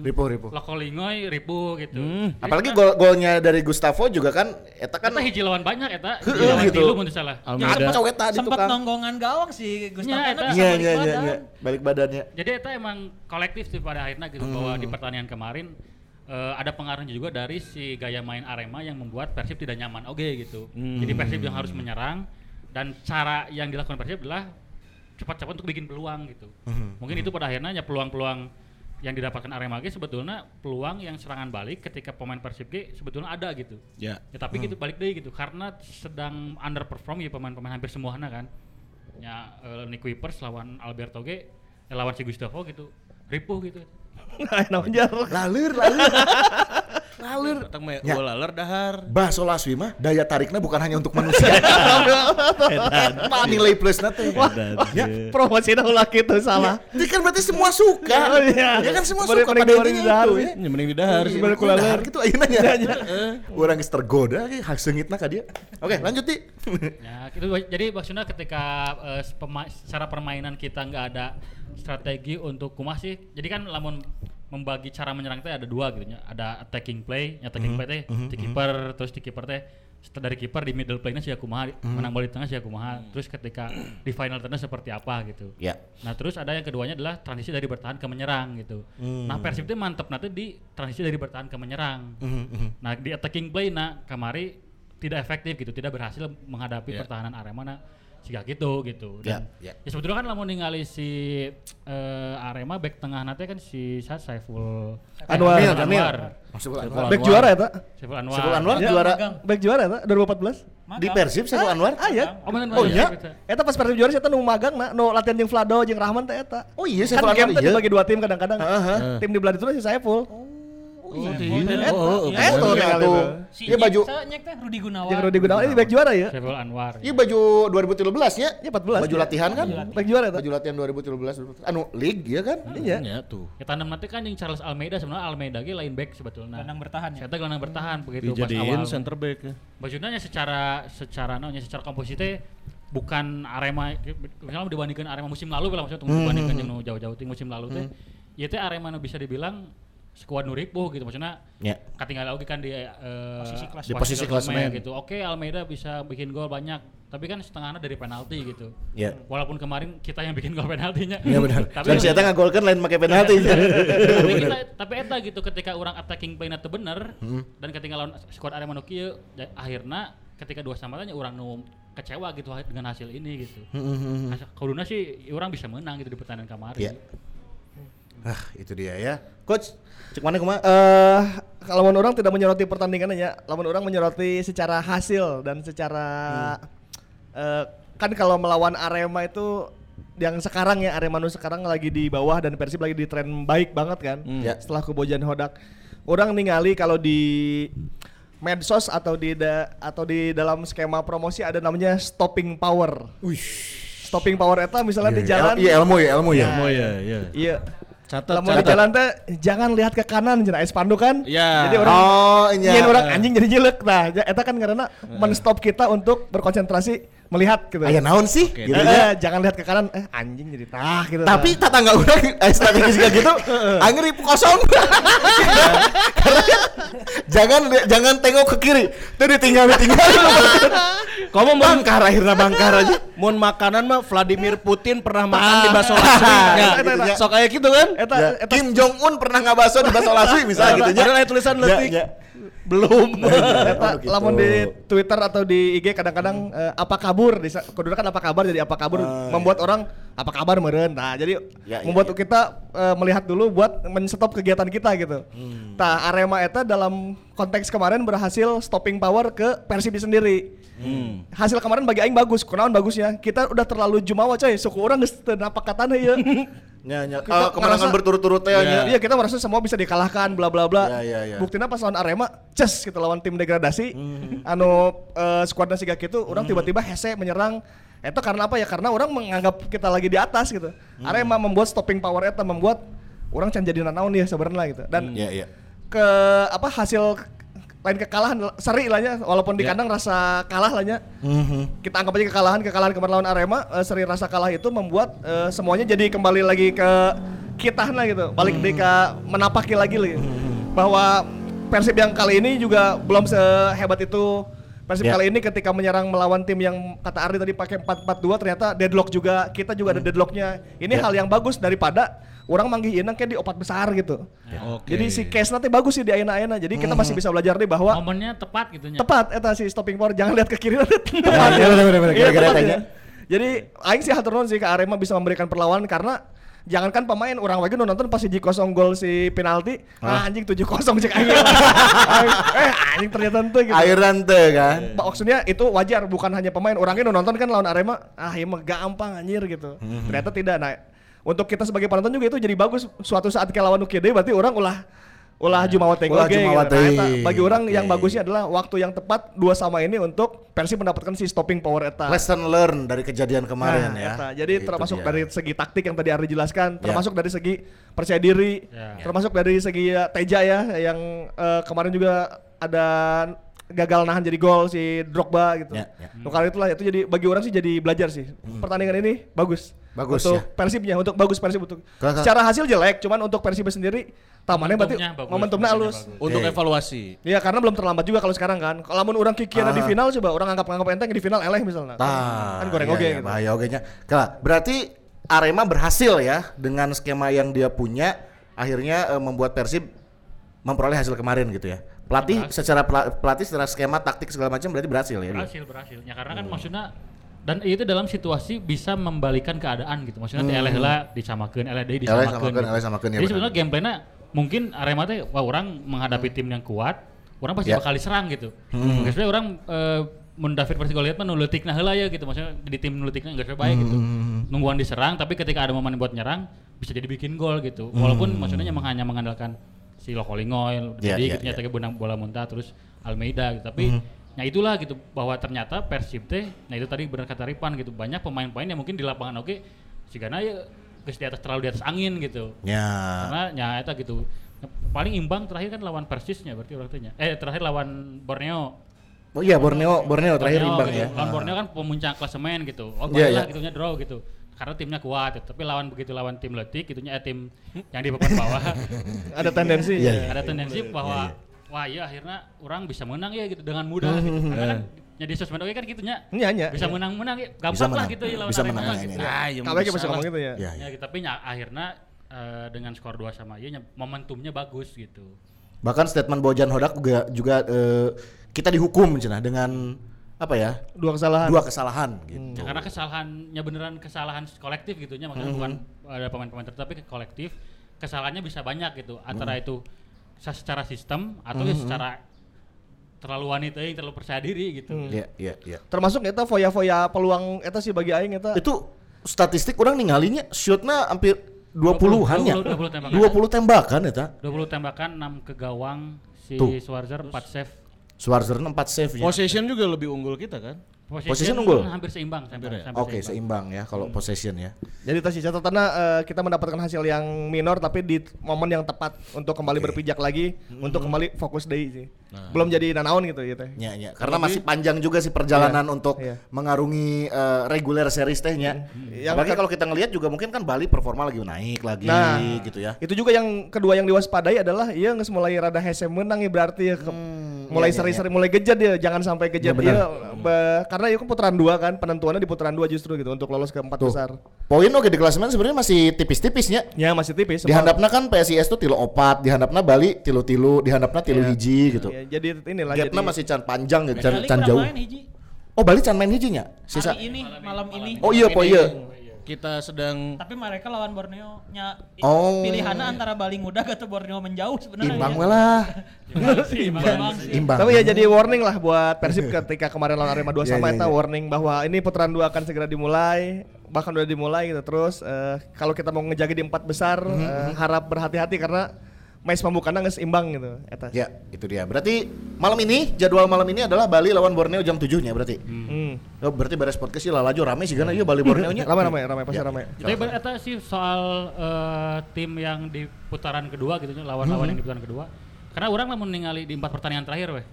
Ripuh, ripuh. Lokolingoy ripuh gitu. Jadi Apalagi eta- gol golnya dari Gustavo juga kan eta kan Eta hiji lawan banyak eta. Heeh, gitu. tilu mun salah. Almeida. Tadi Sempat tukang. nonggongan gawang sih Gustavo Ena eta. bisa Iya, balik iya, iya, iya. Balik badannya. Jadi itu emang kolektif sih pada akhirnya gitu bahwa Hmm. di pertandingan kemarin eh, ada pengaruhnya juga dari si gaya main Arema yang membuat Persib tidak nyaman oke gitu. Jadi Persib yang harus menyerang dan cara yang dilakukan Persib adalah cepat-cepat untuk bikin peluang gitu. Hmm. Mungkin itu pada akhirnya ya peluang-peluang yang didapatkan Arema G sebetulnya peluang yang serangan balik ketika pemain Persib G sebetulnya ada gitu. Ya. Ya tapi gitu balik deh gitu karena sedang underperform ya pemain-pemain hampir semuanya kan. Ya eh, Nick Wipers lawan Alberto G, ya, lawan si Gustavo gitu. Ripuh gitu. Nah, jarang. Lalur, lalur. Datang mah Ya. gol laler dahar. Baso laswi mah daya tariknya bukan hanya untuk manusia. [LAUGHS] Apa nilai plus nanti? Ya. Promosi dah ulah gitu salah. Ini kan berarti semua suka. [LAUGHS] Oh, iya. Ya kan semua suka mending pada intinya di dahar, itu ya. ya. Ya mending di dahar Iya, sebenarnya ku kula dahar ler. gitu ayeuna nya. Orang geus tergoda ge hak seungitna ka dia. Oke, lanjut di. [LAUGHS] Ya, itu jadi maksudnya ketika eh, pema- secara permainan kita nggak ada strategi untuk kumah sih. Jadi kan lamun membagi cara menyerang teh ada dua gitu nya. Ada attacking play, ya attacking play teh di kiper terus di kiper teh setelah dari kiper di middle play-nya si kumaha menang bola di tengah si kumaha terus ketika di final tengah seperti apa gitu. Ya. Nah terus ada yang keduanya adalah transisi dari bertahan ke menyerang gitu. Nah Persib itu mantep nanti di transisi dari bertahan ke menyerang. Nah di attacking play nah kamari tidak efektif gitu, tidak berhasil menghadapi Ya. pertahanan Arema nah siga gitu gitu. Dan Ya, ya. ya sebetulnya kan lamun ningali si eh, Arema back tengah nanti kan si Sa- Saiful Anwar. Anwar. Maksud Saiful Back juara ya, tak? Saiful Anwar. Saiful Anwar Ya, juara magang. Back juara ya, tak? 2014. di Persib Saiful Anwar. Ah, iya. Oh, bener, Oh, iya? Eta pas Persib juara saya nu magang na, nu latihan jeung Vlado jeung Rahman teh eta. Oh iya Kan Saiful game Anwar teh iya. dibagi dua tim kadang-kadang. Heeh. Tim di belah itu si Saiful. Oh. Oh, oh, Eh, Tuh, tuh, nih, tinggal tuh. itu. Si Iya baju Nyek, teh Rudi Gunawan. Jeung Rudi Gunawan ini back juara ya. Saiful Anwar. Iya baju 2013 ya? Iya 14. Baju latihan kan? Back juara eta. Baju latihan 2013 anu league ya kan? Iya. Ya tuh. Ya tandem nanti kan yang Charles Almeida sebenarnya Almeida ge lain back sebetulnya. Gelandang bertahan ya. Saya gelandang bertahan begitu pas Dijadiin awal. center back ya. Maksudnya nya secara secara namanya secara komposite bukan Arema misalnya dibandingkan Arema musim lalu lah maksudnya dibandingkan yang nu jauh-jauh ting musim lalu teh. Ya teh Arema nu bisa dibilang skuad nu ripuh gitu maksudnya Ya. ketinggalan lagi kan di eh, Posisi kelas- Di posisi klasemen. gitu. Oke Almeida bisa bikin gol banyak, tapi kan setengahnya dari penalti gitu. Ya. Walaupun kemarin kita yang bikin gol penaltinya. Iya benar. tapi Dan si Eta ngagolkan lain pakai penalti. [LAUGHS] tapi, kita, tapi eta gitu ketika orang attacking play itu bener dan ketika lawan squad Arema nu kieu da- akhirna ketika dua sama tanya orang nu kecewa gitu dengan hasil ini gitu. Asa- Kuduna sih orang bisa menang gitu di pertandingan kemarin. Iya. Ah, itu dia ya. Coach, cek mana kumaha? Eh, kalau menurut orang tidak menyoroti pertandingannya ya, lamun orang menyoroti secara hasil dan secara eh, kan kalau melawan Arema itu yang sekarang ya Arema nu sekarang lagi di bawah dan Persib lagi di tren baik banget kan. Ya. Setelah kebojan Hodak. Orang ningali kalau di medsos atau di da- atau di dalam skema promosi ada namanya stopping power. Stopping power eta misalnya di jalan Iya, ilmu ya, ilmu ya. Oh iya, iya. Iya. Catat, Lamun di jalan teh jangan lihat ke kanan cenah aya spanduk kan. Ya. Jadi orang Oh, iya. ingin orang anjing jadi jelek nah eta kan karena men-stop kita untuk berkonsentrasi melihat gitu. Aya naon sih? Eh, Gitu eh, ya. [LAUGHS] jangan lihat ke kanan, eh anjing jadi tah gitu. Tapi tetangga orang eh, strategi juga gitu, [LAUGHS] angin ibu kosong. [LAUGHS] Karena jangan jangan tengok ke kiri, tuh ditinggal ditinggal. Kamu mau bangkar akhirnya bangkar aja. mau makanan mah Vladimir Putin pernah makan di bakso laswi. Ya, Eta, eta. sok kayak gitu kan? eta Ya, Kim Jong Un pernah ngabaso di bakso laswi misalnya gitu aya tulisan Ya, letik. Belum. Eta Oh, [LAUGHS] gitu. lamun di Twitter atau di IG kadang-kadang eh, apa kabur di kudu kan apa kabar jadi apa kabur membuat orang apa kabar meureun. Nah, jadi Ya, ya, membuat ya. kita eh, melihat dulu buat men-stop kegiatan kita gitu. Nah, Arema eta dalam konteks kemarin berhasil stopping power ke Persib sendiri. Hasil kemarin bagi aing bagus. Kunaon bagusnya? Kita udah terlalu jumawa coy. Suku orang geus teu napak katana [LAUGHS] ya. Ya, ya. Kita Eh, kemenangan ngerasa- berturut-turut teh nya. Iya kita merasa semua bisa dikalahkan bla bla bla. Ya, ya, ya. Buktinya pas lawan Arema, ces kita lawan tim degradasi. Mhm. Anu eh, skuadnya siga gitu, orang tiba-tiba hese menyerang. Itu karena apa ya? Karena orang menganggap kita lagi di atas gitu. Mhm. Arema membuat stopping power eta membuat orang can jadi nanaon ya sebenarnya gitu. Dan Iya, iya. ke apa hasil lain kekalahan seri lah ya walaupun di Ya. kandang rasa kalah lah ya Mhm. kita anggap aja kekalahan kekalahan kemarin lawan Arema eh, seri rasa kalah itu membuat eh, semuanya jadi kembali lagi ke kita lah gitu balik deh ke menapaki lagi gitu. bahwa Persib yang kali ini juga belum sehebat itu Persib Ya. kali ini ketika menyerang melawan tim yang kata Ardi tadi pakai 4-4-2 ternyata deadlock juga kita juga ada deadlocknya ini Ya. hal yang bagus daripada orang manggih inang kayak di opat besar gitu Oke. jadi si case nanti bagus sih di aina-aina jadi kita masih bisa belajar nih bahwa Momennya tepat gitu nya. tepat eta si stopping power jangan lihat ke kiri nanti tepat Ya, bener, bener, bener. Iya, Gara-gara tepat ya. jadi aing sih hatur sih ke Arema bisa memberikan perlawanan karena jangankan pemain orang lagi nonton pas si kosong gol si penalti ah. anjing 7 kosong cek aing Aing, [LAUGHS] eh anjing ternyata ente gitu Airan teh kan. Pak, maksudnya itu wajar bukan hanya pemain orangnya nonton kan lawan Arema ah ini mah gampang anjir gitu Mhm. ternyata tidak nah untuk kita sebagai penonton juga itu jadi bagus suatu saat ke lawan UKD berarti orang ulah ulah jumawa teh Ulah jumawa gitu. Nah, bagi orang yang Oke. bagusnya adalah waktu yang tepat dua sama ini untuk Persib mendapatkan si stopping power eta Lesson learn dari kejadian kemarin Nah, ya. eta. Jadi Itu termasuk dia. dari segi taktik yang tadi Ari jelaskan, Ya. termasuk dari segi percaya diri, Ya. termasuk dari segi ya, Teja ya yang eh, kemarin juga ada gagal nahan jadi gol si Drogba gitu. Ya, ya. Nah, kali itulah itu jadi bagi orang sih jadi belajar sih. Pertandingan ini bagus. Bagus, untuk ya. Persibnya, untuk bagus Persib untuk. Kakak. Secara hasil jelek, cuman untuk Persib sendiri tamannya berarti Momentumnya bagus, momentumnya halus. Untuk Oke. evaluasi. Iya karena belum terlambat juga kalau sekarang kan. Kalau orang kikiana di Ah. final coba orang anggap-anggap enteng di final eleh misalnya. Tah, kan goreng iya, oge iya, gitu. Bahaya oge nya. Kala, berarti Arema berhasil ya dengan skema yang dia punya akhirnya eh, membuat Persib memperoleh hasil kemarin gitu ya. Pelatih Berhasil. secara pela- pelatih secara skema taktik segala macam berarti berhasil ya. dia? berhasil berhasil ya karena kan maksudnya dan itu dalam situasi bisa membalikan keadaan gitu maksudnya hmm. eleh heula disamakeun eleh deui Eleh disamakeun samakeun, gitu. eleh samakeun, ya jadi benar. sebenarnya gameplaynya mungkin Arema teh wah orang menghadapi tim yang kuat orang pasti Ya. bakal diserang gitu Hmm. Orang eh, mun David pasti lihat mah nuletikna heula ya gitu maksudnya di tim nuletikna geus we bae gitu Hmm. nungguan diserang tapi ketika ada momen buat nyerang bisa jadi bikin gol gitu walaupun maksudnya emang hanya mengandalkan si Lokolingoy Ya, jadi ya, gitu nya ya. teh benang bola muntah terus Almeida gitu tapi ya itulah gitu bahwa ternyata Persib teh nah itu tadi benar kata Ripan gitu banyak pemain-pemain yang mungkin di lapangan oke sigana ya geus di atas terlalu di atas angin gitu Ya. karena ya eta gitu paling imbang terakhir kan lawan Persisnya berarti orang tanya eh terakhir lawan Borneo Oh iya Borneo, Borneo terakhir Borneo imbang gitu. ya. lawan Borneo kan pemuncak klasemen gitu oh Iya, lah iya. gitunya draw gitu karena timnya kuat gitu. tapi lawan begitu lawan tim letik gitunya eh, tim yang di papan bawah [LAUGHS] Ada tendensi. Iya, iya. ada tendensi bahwa wah iya akhirnya orang bisa menang ya gitu dengan mudah gitu. Karena kan jadi sosmed oke kan gitunya Iya, iya. bisa menang-menang ya gampang Bisa lah menang. gitu ya lawan Bisa Arema menang, gitu. Iya, yang Kalau bisa ngomong lah. gitu ya. Ya, Ya, gitu, tapi ya, akhirnya eh, dengan skor 2 sama iya nya momentumnya bagus gitu. Bahkan statement Bojan Hodak juga juga eh, kita dihukum cenah dengan apa ya? Dua kesalahan. Dua kesalahan gitu. Ya, karena kesalahannya beneran kesalahan kolektif gitu nya maksudnya bukan ada pemain-pemain tertentu tapi ke kolektif kesalahannya bisa banyak gitu antara itu sa- secara sistem atau ya secara terlalu wanita yang terlalu percaya diri gitu. Iya, iya, iya. Termasuk eta foya-foya peluang eta sih bagi aing eta. Itu statistik orang ninggalinya shootnya hampir 20-an ya. 20 tembakan. 20 tembakan eta. 20 tembakan 6 ke gawang si Tuh. Schwarzer 4 save. Schwarzer 4 save nya. Possession juga lebih unggul kita kan? Possession unggul? hampir seimbang sampai, sampai Oke, seimbang ya kalau possession ya. Jadi sih catatannya eh, kita mendapatkan hasil yang minor tapi di momen yang tepat untuk kembali berpijak lagi untuk kembali fokus deh sih. Belum jadi nanaon gitu gitu. Ya, ya. Karena masih panjang juga sih perjalanan untuk Iya. mengarungi eh, reguler series tehnya. Yang Apalagi ke- kalau kita ngelihat juga mungkin kan Bali performa lagi naik lagi Nah, gitu ya. Itu juga yang kedua yang diwaspadai adalah iya nges mulai rada hese menang ya berarti ya ke- mulai iya, iya, seri-seri mulai gejat ya jangan sampai gejat Iya, benar. Iya, be- karena itu kan putaran dua kan penentuannya di putaran dua justru gitu untuk lolos ke empat Tuh. besar. Poin oke di klasemen sebenarnya masih tipis-tipisnya. Ya masih tipis. Di handapna kan PSIS tuh tilu opat, di handapna Bali tilu-tilu, di handapna tilu hiji gitu. Ya, jadi inilah Gapnya jadi masih can panjang gitu, can, can jauh. Oh Bali can main hijinya? Sisa. Hari ini malam ini. Oh iya, po iya. Kita sedang Tapi mereka lawan Borneo nya Oh. pilihannya antara Bali mudah atau Borneo menjauh sebenarnya. Imbang ya. lah. Imbang sih. Imbang. Tapi ya jadi warning lah buat Persib [LAUGHS] ketika kemarin lawan Arema 2 Iya, sama iya, eta iya. warning bahwa ini putaran dua akan segera dimulai bahkan udah dimulai gitu terus eh, kalau kita mau ngejaga di empat besar Mhm, eh, harap berhati-hati karena match pembukanya nggak seimbang gitu eta. Ya, itu dia. Berarti malam ini jadwal malam ini adalah Bali lawan Borneo jam 7-nya berarti. Hmm. Oh, berarti beres podcast sih lalajo rame sih kan iya Bali Borneo nya. Ramai [LAUGHS] ramai ramai pasti ramai. Tapi ber- eta sih soal eh, tim yang di putaran kedua gitu nya, lawan-lawan yang di putaran kedua. Karena orang lamun ningali di empat pertandingan terakhir weh.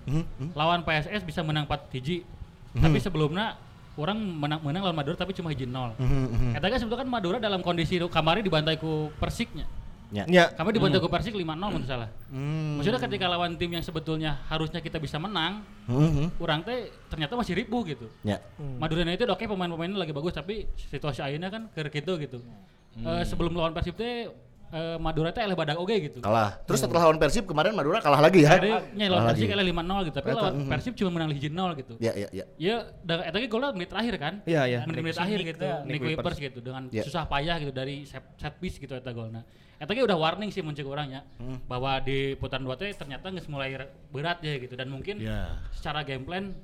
Lawan PSS bisa menang 4 hiji. Tapi sebelumnya orang menang menang lawan Madura tapi cuma hiji nol. Eta kan sebetulnya kan Madura dalam kondisi kamari dibantai ku Persiknya. Ya. Ya. Kami dibantai ku Persik 5-0 menurut salah. Maksudnya ketika lawan tim yang sebetulnya harusnya kita bisa menang, Mhm. orang teh ternyata masih ribu gitu. Ya. Madura United oke pemain-pemainnya lagi bagus tapi situasi akhirnya kan ke gitu gitu. Eh, sebelum lawan Persib teh eh, Madura teh eleh badak oge gitu. Kalah. Terus setelah lawan Persib kemarin Madura kalah lagi ya. Jadi nya lawan Kalah Persib eleh 5-0 gitu, tapi lawan Persib cuma menang 1-0 gitu. Ya, ya, ya. Ya, dan eta ge golnya menit terakhir kan? Iya, iya. Menit-menit akhir gitu. Nick Wipers gitu dengan susah payah gitu dari set, set piece gitu eta golna. Eta ge udah warning sih muncul orangnya bahwa di putaran dua teh ternyata geus mulai berat ya gitu dan mungkin Ya. secara game plan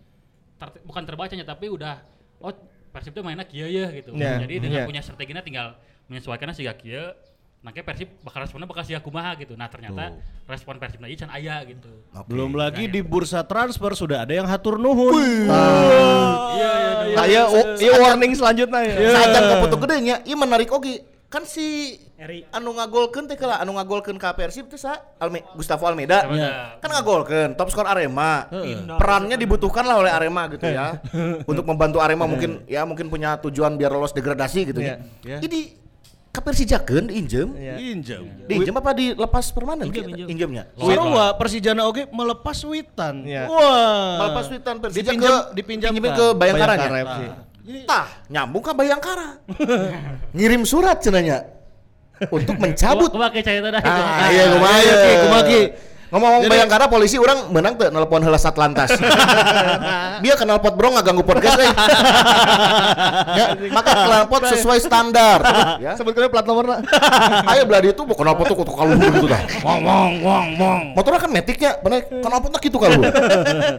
ter- bukan terbacanya tapi udah oh Persib tuh mainnya kieu ya gitu. Ya, Jadi dengan ya. punya strateginya tinggal menyesuaikannya sih kieu. Makanya Persib bakal responnya bakal sia kumaha gitu. Nah ternyata respon Persib lagi can aya gitu. belum lagi di bursa transfer sudah ada yang hatur nuhun. Nah, ya, oh, iya warning selanjutnya ya. Sajan ke foto gedenya, ieu menarik oge. Kan si Eri. anu ngagolkeun teh kala anu ngagolkeun ka Persib teh sa Alme Gustavo Almeida. Ya. Kan ngagolkeun top skor Arema. Perannya dibutuhkan lah oleh Arema gitu ya. [LAUGHS] Untuk membantu Arema mungkin ya mungkin punya tujuan biar lolos degradasi gitu ya. Iya. Jadi ka Persijakeun diinjem. Iya. Injam. Diinjem apa dilepas permanen? Injem, injem. Injemnya. Sarua Persijana oge melepas Witan. Iya. Wah. Melepas Witan Persija Dipinjam- ke dipinjamkan. pinjemin ke Bayangkaranya. Bayangkara FC. Tah, nyambung ke Bayangkara. [LAUGHS] Ngirim surat cenanya untuk mencabut. Kumaha ke cerita dah. Ah, iya kumaha Iya, Ki, Ki, kumaha Ki. Jadi- Ngomong-ngomong Bayangkara polisi orang menang tuh nelpon heula Satlantas. [LAUGHS] Dia kenal pot bro nggak ganggu podcast euy. ya, maka kenal pot sesuai standar. [LAUGHS] ya. Sebutkan plat nomornya. Ayo beladi itu mau kenal pot tuh kutu kaluhur gitu dah. Wong wong wong wong. Motornya kan metiknya, bener kenal potnya gitu kaluhur.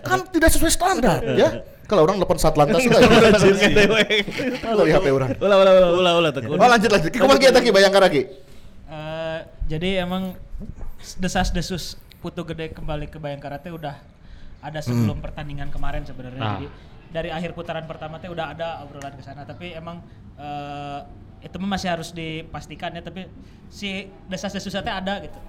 kan tidak sesuai standar ya. Kalau orang nelpon Satlantas itu Kalau di HP orang. Ulah ulah ulah. Ulah ulah tekun. Oh lanjut lanjut. Ki eta ki Bayangkara ki? Eh, jadi emang desas-desus Putu Gede kembali ke Bayangkara teh udah ada sebelum pertandingan kemarin sebenarnya. Ah. Jadi dari akhir putaran pertama teh udah ada obrolan ke sana tapi emang eh, itu masih harus dipastikan ya tapi si desas-desusnya teh ada gitu.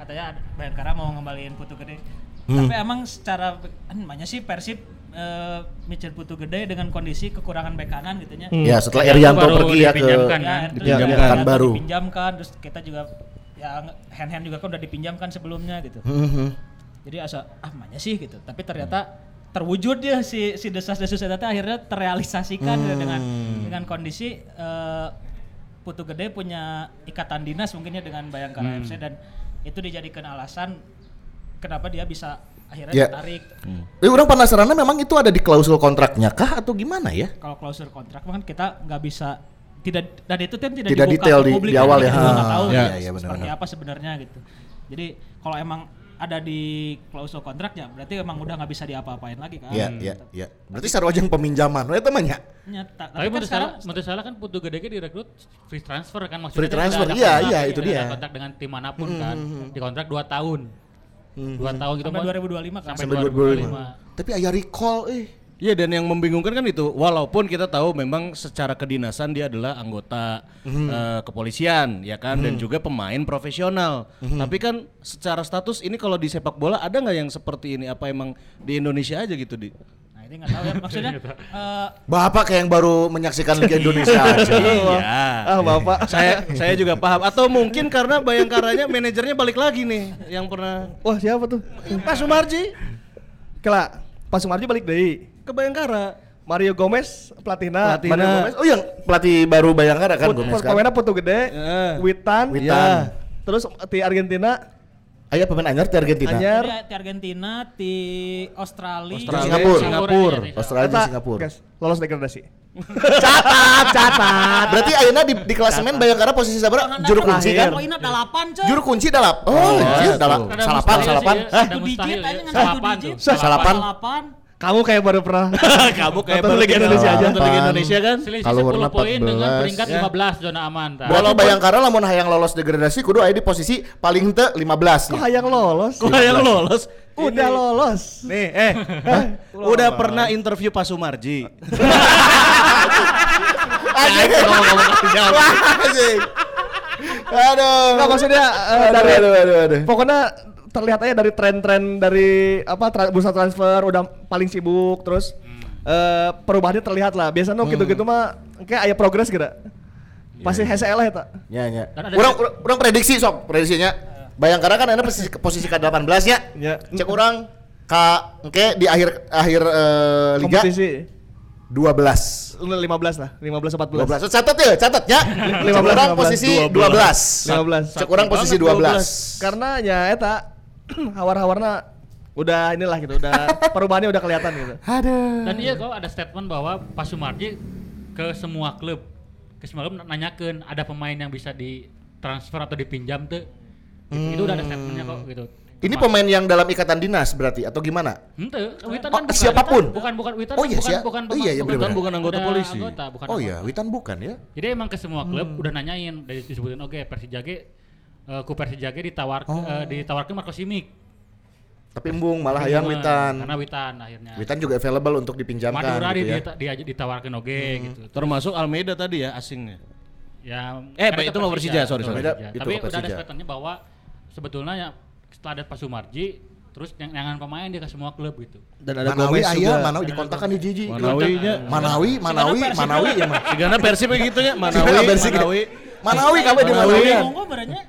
Katanya ada, Bayangkara mau ngembaliin Putu Gede. Tapi emang secara namanya sih Persib eh Micel Putu Gede dengan kondisi kekurangan bek kanan gitu nya. Ya setelah Erianto baru pergi ya ke dipinjamkan. Ya, kan? itu Dipinjamkan. juga Kan baru. Dipinjamkan terus kita juga ya hand hand juga kan udah dipinjamkan sebelumnya gitu. Mhm. Jadi asa ah mana sih gitu. Tapi ternyata terwujud ya si si desas-desus teh akhirnya terrealisasikan gitu dengan dengan kondisi eh, Putu Gede punya ikatan dinas mungkinnya dengan Bayangkara FC dan itu dijadikan alasan kenapa dia bisa akhirnya Ya. tertarik. Eh orang penasarannya memang itu ada di klausul kontraknya kah atau gimana ya? Kalau klausul kontrak kan kita nggak bisa tidak dan itu kan tidak, Tidak dibuka detail ke di- publik di kan, awal kita ya. nggak Ah, tahu iya, gitu, iya, seperti benar-benar. apa sebenarnya gitu. Jadi kalau emang ada di klausul kontraknya berarti emang udah nggak bisa diapa-apain lagi kan. Iya, iya, iya. Berarti sarwajeng peminjaman, we temannya. Nyata. Tapi kan menurut sekarang salah, menurut salah kan Putu Gede ge direkrut free transfer kan maksudnya. Free dia transfer, iya, iya, dia itu dia. Hmm, kontrak dengan tim mana pun kan. Di kontrak 2 tahun. 2 tahun gitu sampai Bang. 2025 kan. Sampai Sampai 2025. 2025. Tapi aya recall eh. Iya dan yang membingungkan kan itu walaupun kita tahu memang secara kedinasan dia adalah anggota eh, kepolisian ya kan dan juga pemain profesional. Tapi kan secara status ini kalau di sepak bola ada nggak yang seperti ini apa emang di Indonesia aja gitu di? Ini nggak tahu ya maksudnya eh, Bapak kayak yang baru menyaksikan Liga Indonesia aja. Iya. Ah bapak. saya saya juga paham atau mungkin karena Bayangkaranya manajernya balik lagi nih yang pernah Wah siapa tuh? Pak Sumarji Kela, Pak Sumarji balik dari ke Bayangkara. Mario Gomez pelatihna. Pelatihna. Mario Gomez. Oh yang pelatih baru Bayangkara kan Put, Gomez kan. pemainnya Putu Gede, Ya. Witan, Witan. Ya. terus di Argentina, Aya pemain anyar di Argentina. Anyar. dia di Argentina, di Australia, Australia, Singapura. Singapura. Australia di Eta, Singapura. guys, lolos degradasi. catat, catat. Berarti ayeuna di, di klasemen Bayangkara posisi sabaraha? Juru kunci kan? Poinnya delapan coy. Juru kunci dalap. Oh, anjir, dalap. Ada Salapan, salapan. ya, Hah? ya. Salapan. Salapan. Kamu kayak baru pernah. [LAUGHS] Kamu kayak Nonton Liga Indonesia aja. Liga Indonesia kan? Selisih Kalau 10 warna poin dengan 14. peringkat 15 zona aman. tah. Berarti Bayangkara lamun hayang lolos degradasi kudu aya di posisi paling teu 15 Kok hayang lolos? Kok yang lolos? Udah lolos. Nih, eh, udah pernah interview Pak Sumarji. [LAUGHS] Anjing. Aduh. Enggak maksudnya eh, Aduh, dari aduh, aduh, aduh. pokoknya terlihat aja dari tren-tren dari apa tra- bursa transfer udah paling sibuk terus eh, perubahannya terlihat lah. Biasanya Hmm. gitu-gitu mah kayak aya progres gitu. Pasti HCL lah eta. Ya, ya. Urang urang- urang prediksi sok prediksinya. Bayangkara kan ada posisi posisi ke-18 nya. Ya. Cek urang ka engke di akhir akhir eh, liga Kompetisi 12. 15 lah, 15 14. 12. Catat ya, catat ya. [LAUGHS] Cek 15, urang 15, posisi 12. 15. Cek urang posisi 12. Karena ya eta [CLEARS THROAT] hawar-hawarna udah inilah gitu, udah [LAUGHS] perubahannya udah kelihatan gitu. Dan iya kok ada statement bahwa Pak Sumarji ke semua klub ke semua klub nanyakan ada pemain yang bisa ditransfer atau dipinjam tuh. Gitu. Itu udah ada statementnya kok gitu. Ini pemain yang dalam ikatan dinas berarti atau gimana? Ente, Witan Oh, kan bukan, siapa pun? Bukan bukan Witan Oh, iya, bukan siap. bukan Oh, iya, iya, bukan, bener-bener. bukan anggota polisi. Anggota, bukan Oh anggota. iya, Witan bukan ya? Jadi emang ke semua klub udah nanyain dari disebutin oke Persija ge eh, ku Persija ge ditawar eh, ditawarkan Marco Simic. Tapi embung malah hayang Cuma, Witan. Karena Witan akhirnya. Witan juga available untuk dipinjamkan Madura gitu di, ya. dia- ditawarkan oke gitu. Termasuk Almeida tadi ya asingnya. Ya, Eh, karena itu mah Persija, sorry, sorry. Tapi udah ada statementnya bahwa sebetulnya ya setelah ada Pak Sumarji, terus yang jangan pemain dia ke semua klub gitu. Dan ada Manawi Gomez aya, juga. Manawi dikontakkan di Jiji. Manawinya. Manawi, Manawi, Manawi ya mah. Sigana Persib kayak gitu ya, Manawi. Manawi. Manawi kawe di Manawi.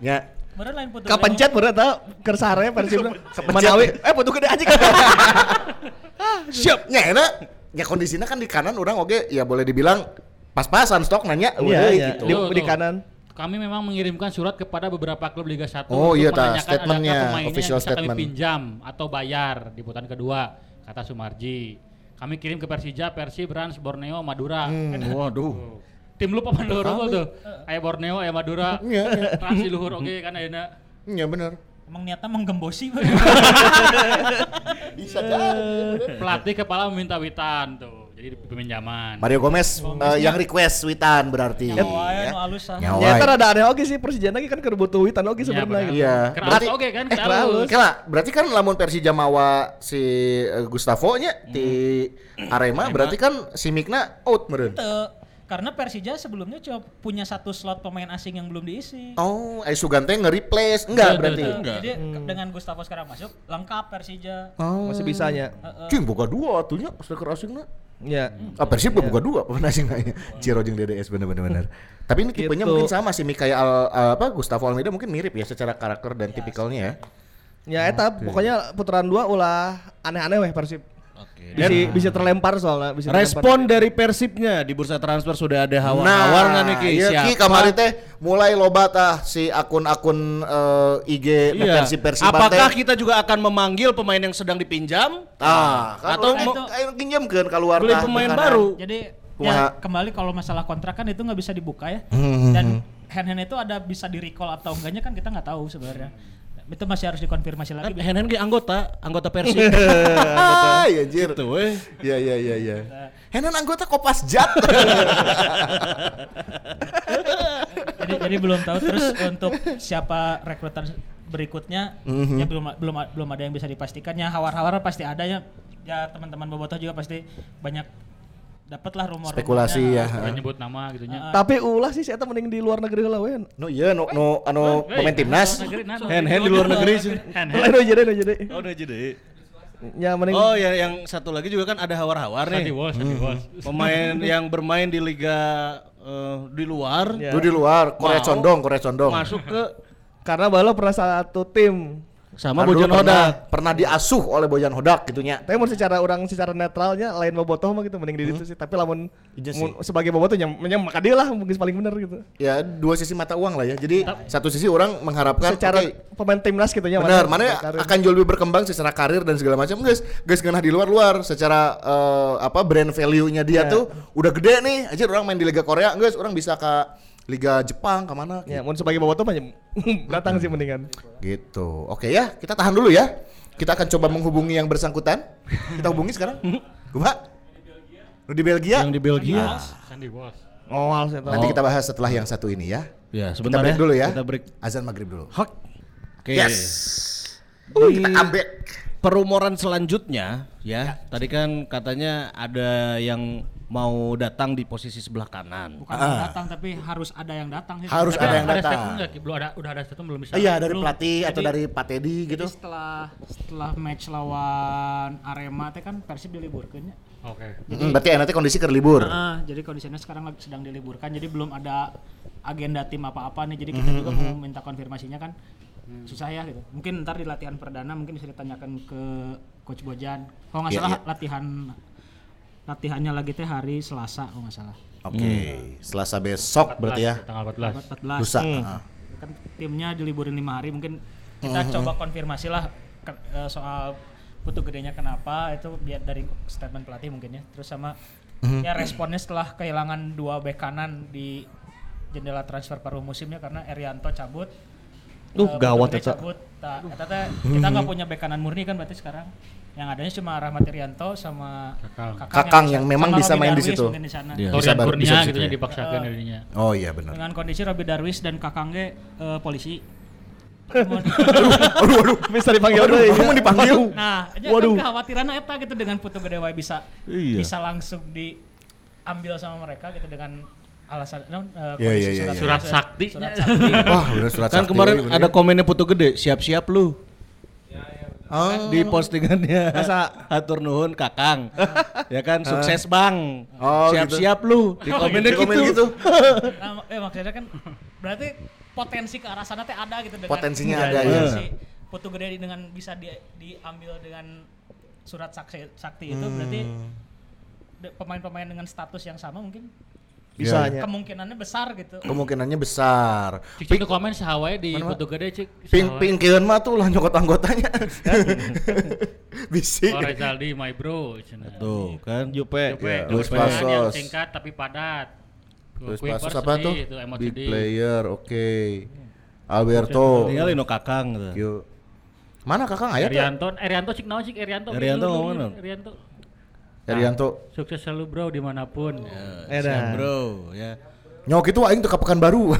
Ya. Bener lain putu. Kapencet bener tau kersare Persib Manawi eh putu gede aja Siap. Nya enak. Ya kondisinya kan di kanan orang oke ya boleh dibilang pas-pasan stok nanya Iya, udah iya. gitu. Di, di kanan. Kami memang mengirimkan surat kepada beberapa klub Liga 1 Oh, iya, ta, menanyakan statementnya, adakah pemainnya official yang bisa statement. kami pinjam atau bayar di putaran kedua, kata Sumarji. Kami kirim ke Persija, Persib, Rans, Borneo, Madura. Hmm. [LAUGHS] Waduh. Tim lu paman luhur unggul tuh. Aya Borneo, aya Madura. [LAUGHS] Iya, iya. Luhur oke kan ayeuna. Iya benar. Emang niatnya menggembosi. [LAUGHS] Bisa jadi. Pelatih kepala meminta Witan tuh. Jadi peminjaman. Mario Gomez eh, yang request Witan berarti. Nyawa ya, Ya. nu alus. Nyawa. Ya ada aneh oke sih Persija lagi kan kebutuh Witan oke Iya, sebenarnya. benar. gitu. Iya. Berarti- oke kan, eh. Oke lah, berarti kan lamun Persija mawa si eh, Gustavo nya di Arema, berarti kan si Mikna out meureun. Teu. Karena Persija sebelumnya cuma punya satu slot pemain asing yang belum diisi. Oh, Ai Sugante nge-replace enggak Betul, berarti. Teu. Enggak. Jadi ke- dengan Gustavo sekarang masuk, lengkap Persija. Oh. Masih bisanya. Heeh. Cing boga dua atunya striker asingna. Ya. Ah, Persib yeah. boga dua pemain asing nanya. Ciro jeung DDS bener-bener bener. Tapi ini tipenya Gitu. mungkin sama sih kayak Al- Al- apa Gustavo Almeida mungkin mirip ya secara karakter dan tipikalnya ya. Ya eta pokoknya putaran dua ulah aneh-aneh weh Persib. Oke. Bisa, bisa terlempar soalnya. Bisa Respon dari Persibnya di bursa transfer sudah ada hawar-hawar nggak nih Ki? iya Ki Siapa? kemarin teh mulai loba tah si akun-akun eh, IG Iya. Persib Persib Apakah kita juga akan mememanggil pemain yang sedang dipinjam? Ah, kan Atau pinjamkeun keluar Beli pemain kanan. baru? Jadi ya kembali kalau masalah kontrak kan itu nggak bisa dibuka ya. Hmm, Dan hand hand itu ada bisa di recall atau enggaknya kan kita nggak tahu sebenarnya. Itu masih harus dikonfirmasi Kan lagi. Henen ge anggota, anggota Persib. [LAUGHS] Ah, iya anjir. Gitu weh. Iya iya iya iya. Henan anggota Kopas Jat. [LAUGHS] jadi jadi belum tahu terus untuk siapa rekrutan berikutnya Mhm. ya belum belum belum ada yang bisa dipastikan ya hawar-hawar pasti ada ya ya teman-teman bobotoh juga pasti banyak dapat lah rumor Spekulasi ya. Nyebut nama gitu nya. Tapi ulah sih saya mending di luar negeri lah we. No iya no no anu pemain timnas. Hand hand di luar negeri sih. Hand Lain hand. aja deh, jadi. Oh, udah jadi. Ya mending Oh, ya yang satu lagi juga kan ada hawar-hawar nih. Walsh. Pemain yang bermain di liga eh, di luar Ya. Lu di luar Korea Mau. Condong, Korea Condong. masuk ke karena bala pernah satu tim. Sama dulu Bojan pernah, Hodak. Pernah diasuh oleh Bojan Hodak gitunya. Tapi mau secara orang secara netralnya lain bobotoh mah gitu mending di situ sih. Tapi lamun Iya sebagai bobotoh nyam, nyam maka dia lah mungkin paling benar gitu. Ya dua sisi mata uang lah ya. Jadi satu sisi orang mengharapkan secara oke, pemain timnas gitu ya. Benar, mana akan jauh lebih berkembang secara karir dan segala macam. Guys, guys genah di luar-luar secara eh, apa brand value-nya dia Ya. tuh udah gede nih. Aja orang main di Liga Korea, guys, orang bisa ke Liga Jepang ke mana Ya, mau sebagai bobotoh mah nyam- datang sih mendingan. gitu. Oke ya, kita tahan dulu ya. Kita akan coba menghubungi yang bersangkutan. Kita hubungi sekarang. Kumaha? Lu di Belgia? Yang di Belgia. Sandy Walsh. Ngoal sih. nanti kita bahas setelah yang satu ini ya. Ya, Kita sebentar break ya. dulu ya. Kita break. Azan maghrib dulu. Oke. Yes. Uh, kita comeback. Perumoran selanjutnya ya, tadi kan katanya ada yang mau datang di posisi sebelah kanan. bukan yang datang tapi harus ada yang datang sih Harus Tapi ada yang ada datang. statement nggak? Ki? Belum ada, udah ada statement belum bisa. Iya, dari Belum. pelatih atau Jadi- dari Pak Teddy gitu. Jadi setelah setelah match lawan Arema teh kan Persib diliburkan ya. Oke. Mm, berarti nanti kondisi ke libur. Ah, jadi kondisinya sekarang lagi sedang diliburkan jadi belum ada agenda tim apa-apa nih. Jadi kita juga mau minta konfirmasinya kan susah ya gitu. Mungkin ntar di latihan perdana mungkin bisa ditanyakan ke coach Bojan. Kalau nggak Iya, salah iya. latihan latihannya lagi teh hari Selasa kalau nggak salah. Oke, Selasa besok berarti ya. Tanggal 14. 14. Lusa. Hmm. Ah. kan timnya diliburin lima hari mungkin kita coba konfirmasi lah ke- eh, soal putu gedenya kenapa itu biar dari statement pelatih mungkin ya terus sama ya responnya setelah kehilangan dua bek kanan di jendela transfer paruh musimnya karena Erianto cabut Duh, eh, gawat eta. cabut Ta- eta teh kita nggak punya bek kanan murni kan berarti sekarang yang adanya cuma Rahmat Irianto sama Kakang. Kakang yang memang sama bisa main di situ. mungkin di sana. Iya. Bisa bisa Kurnia di situ gitu ya ya. dipaksakan dirinya. Oh iya benar. dengan kondisi Robi Darwis dan Kakangge eh, polisi Aduh, aduh. Bisa dipanggil Aduh, deui. kamu dipanggil. Nah, aja Waduh. kan kekhawatiran eta gitu dengan Putu Gede wae bisa Iya. bisa langsung diambil sama mereka gitu dengan alasan non, eh, Iya, kondisi iya, iya, iya. Surat sakti. Surat sakti. Wah, surat Kan sakti, kemarin bener. ada komennya Putu Gede, siap-siap lu. Oh. Di postingannya Masa? [LAUGHS] Hatur nuhun Kakang. ya kan [LAUGHS] sukses Bang. Oh, Siap-siap lu. Di [LAUGHS] komennya Di komen gitu. gitu. Nah, eh maksudnya kan berarti potensi ke arah sana teh ada gitu dengan Potensinya dengan ada, iya. si Putu Gede dengan bisa di, diambil dengan surat sakti, sakti itu berarti Hmm. pemain-pemain dengan status yang sama mungkin Bisa Iya. nya. kemungkinannya besar gitu. Kemungkinannya besar. Cik cik komen sahawai di Putu Gede cik. Ping sahawai. ping keun mah tuh lah nyokot anggotanya. [LAUGHS] Bisik. Oh Rezaldi my bro. Tuh kan. Jupe. Jupe, Ya, Luis kan yang Pasos. singkat tapi padat. Terus pasus apa tuh? Big player, oke. Alberto. Tinggalin no Kakang gitu. Yuk. Mana kakang ayat ya? Erianto, Erianto cik naon cik Erianto. Erianto ngomong? Erianto. Erianto. Sukses selalu bro di mana pun. Edan. Siap, Bro, ya. Nyok itu aing tuh ke baru. [LAUGHS]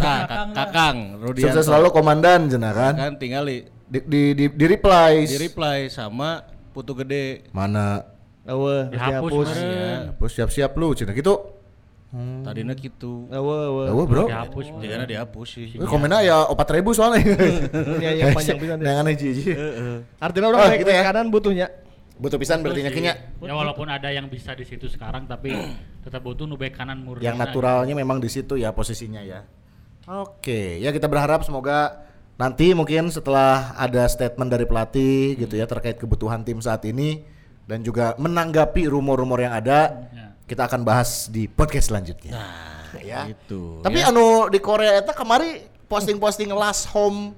Nah, Kak- Kakang Rudianto. Sukses selalu komandan cenah kan. Kan tinggali Di di di, di reply. di reply sama Putu Gede. Mana? Eueuh, Dihapus, dihapus. Ya, Terus siap-siap lu cenah gitu. tadinya gitu. Eueuh, eueuh. Eueuh, Bro. Dihapus. Jangan dihapus sih. Eh, komennya ya 4000 soalnya. [LAUGHS] Iya, iya, panjang pisan deh. Jangan hiji hiji. Artinya orang Oh, gitu ya. kanan butuhnya. Butuh pisan berarti Betul sih. nyakinya. Ya walaupun ada yang bisa di situ sekarang tapi [CLEARS THROAT] tetap butuh nu bek kanan murni. Yang naturalnya memang di situ ya posisinya ya. Oke, ya kita berharap semoga nanti mungkin setelah ada statement dari pelatih gitu ya terkait kebutuhan tim saat ini dan juga menanggapi rumor-rumor yang ada, Ya. kita akan bahas di podcast selanjutnya. Nah, ya. Gitu. Tapi anu di Korea itu kemari posting-posting last home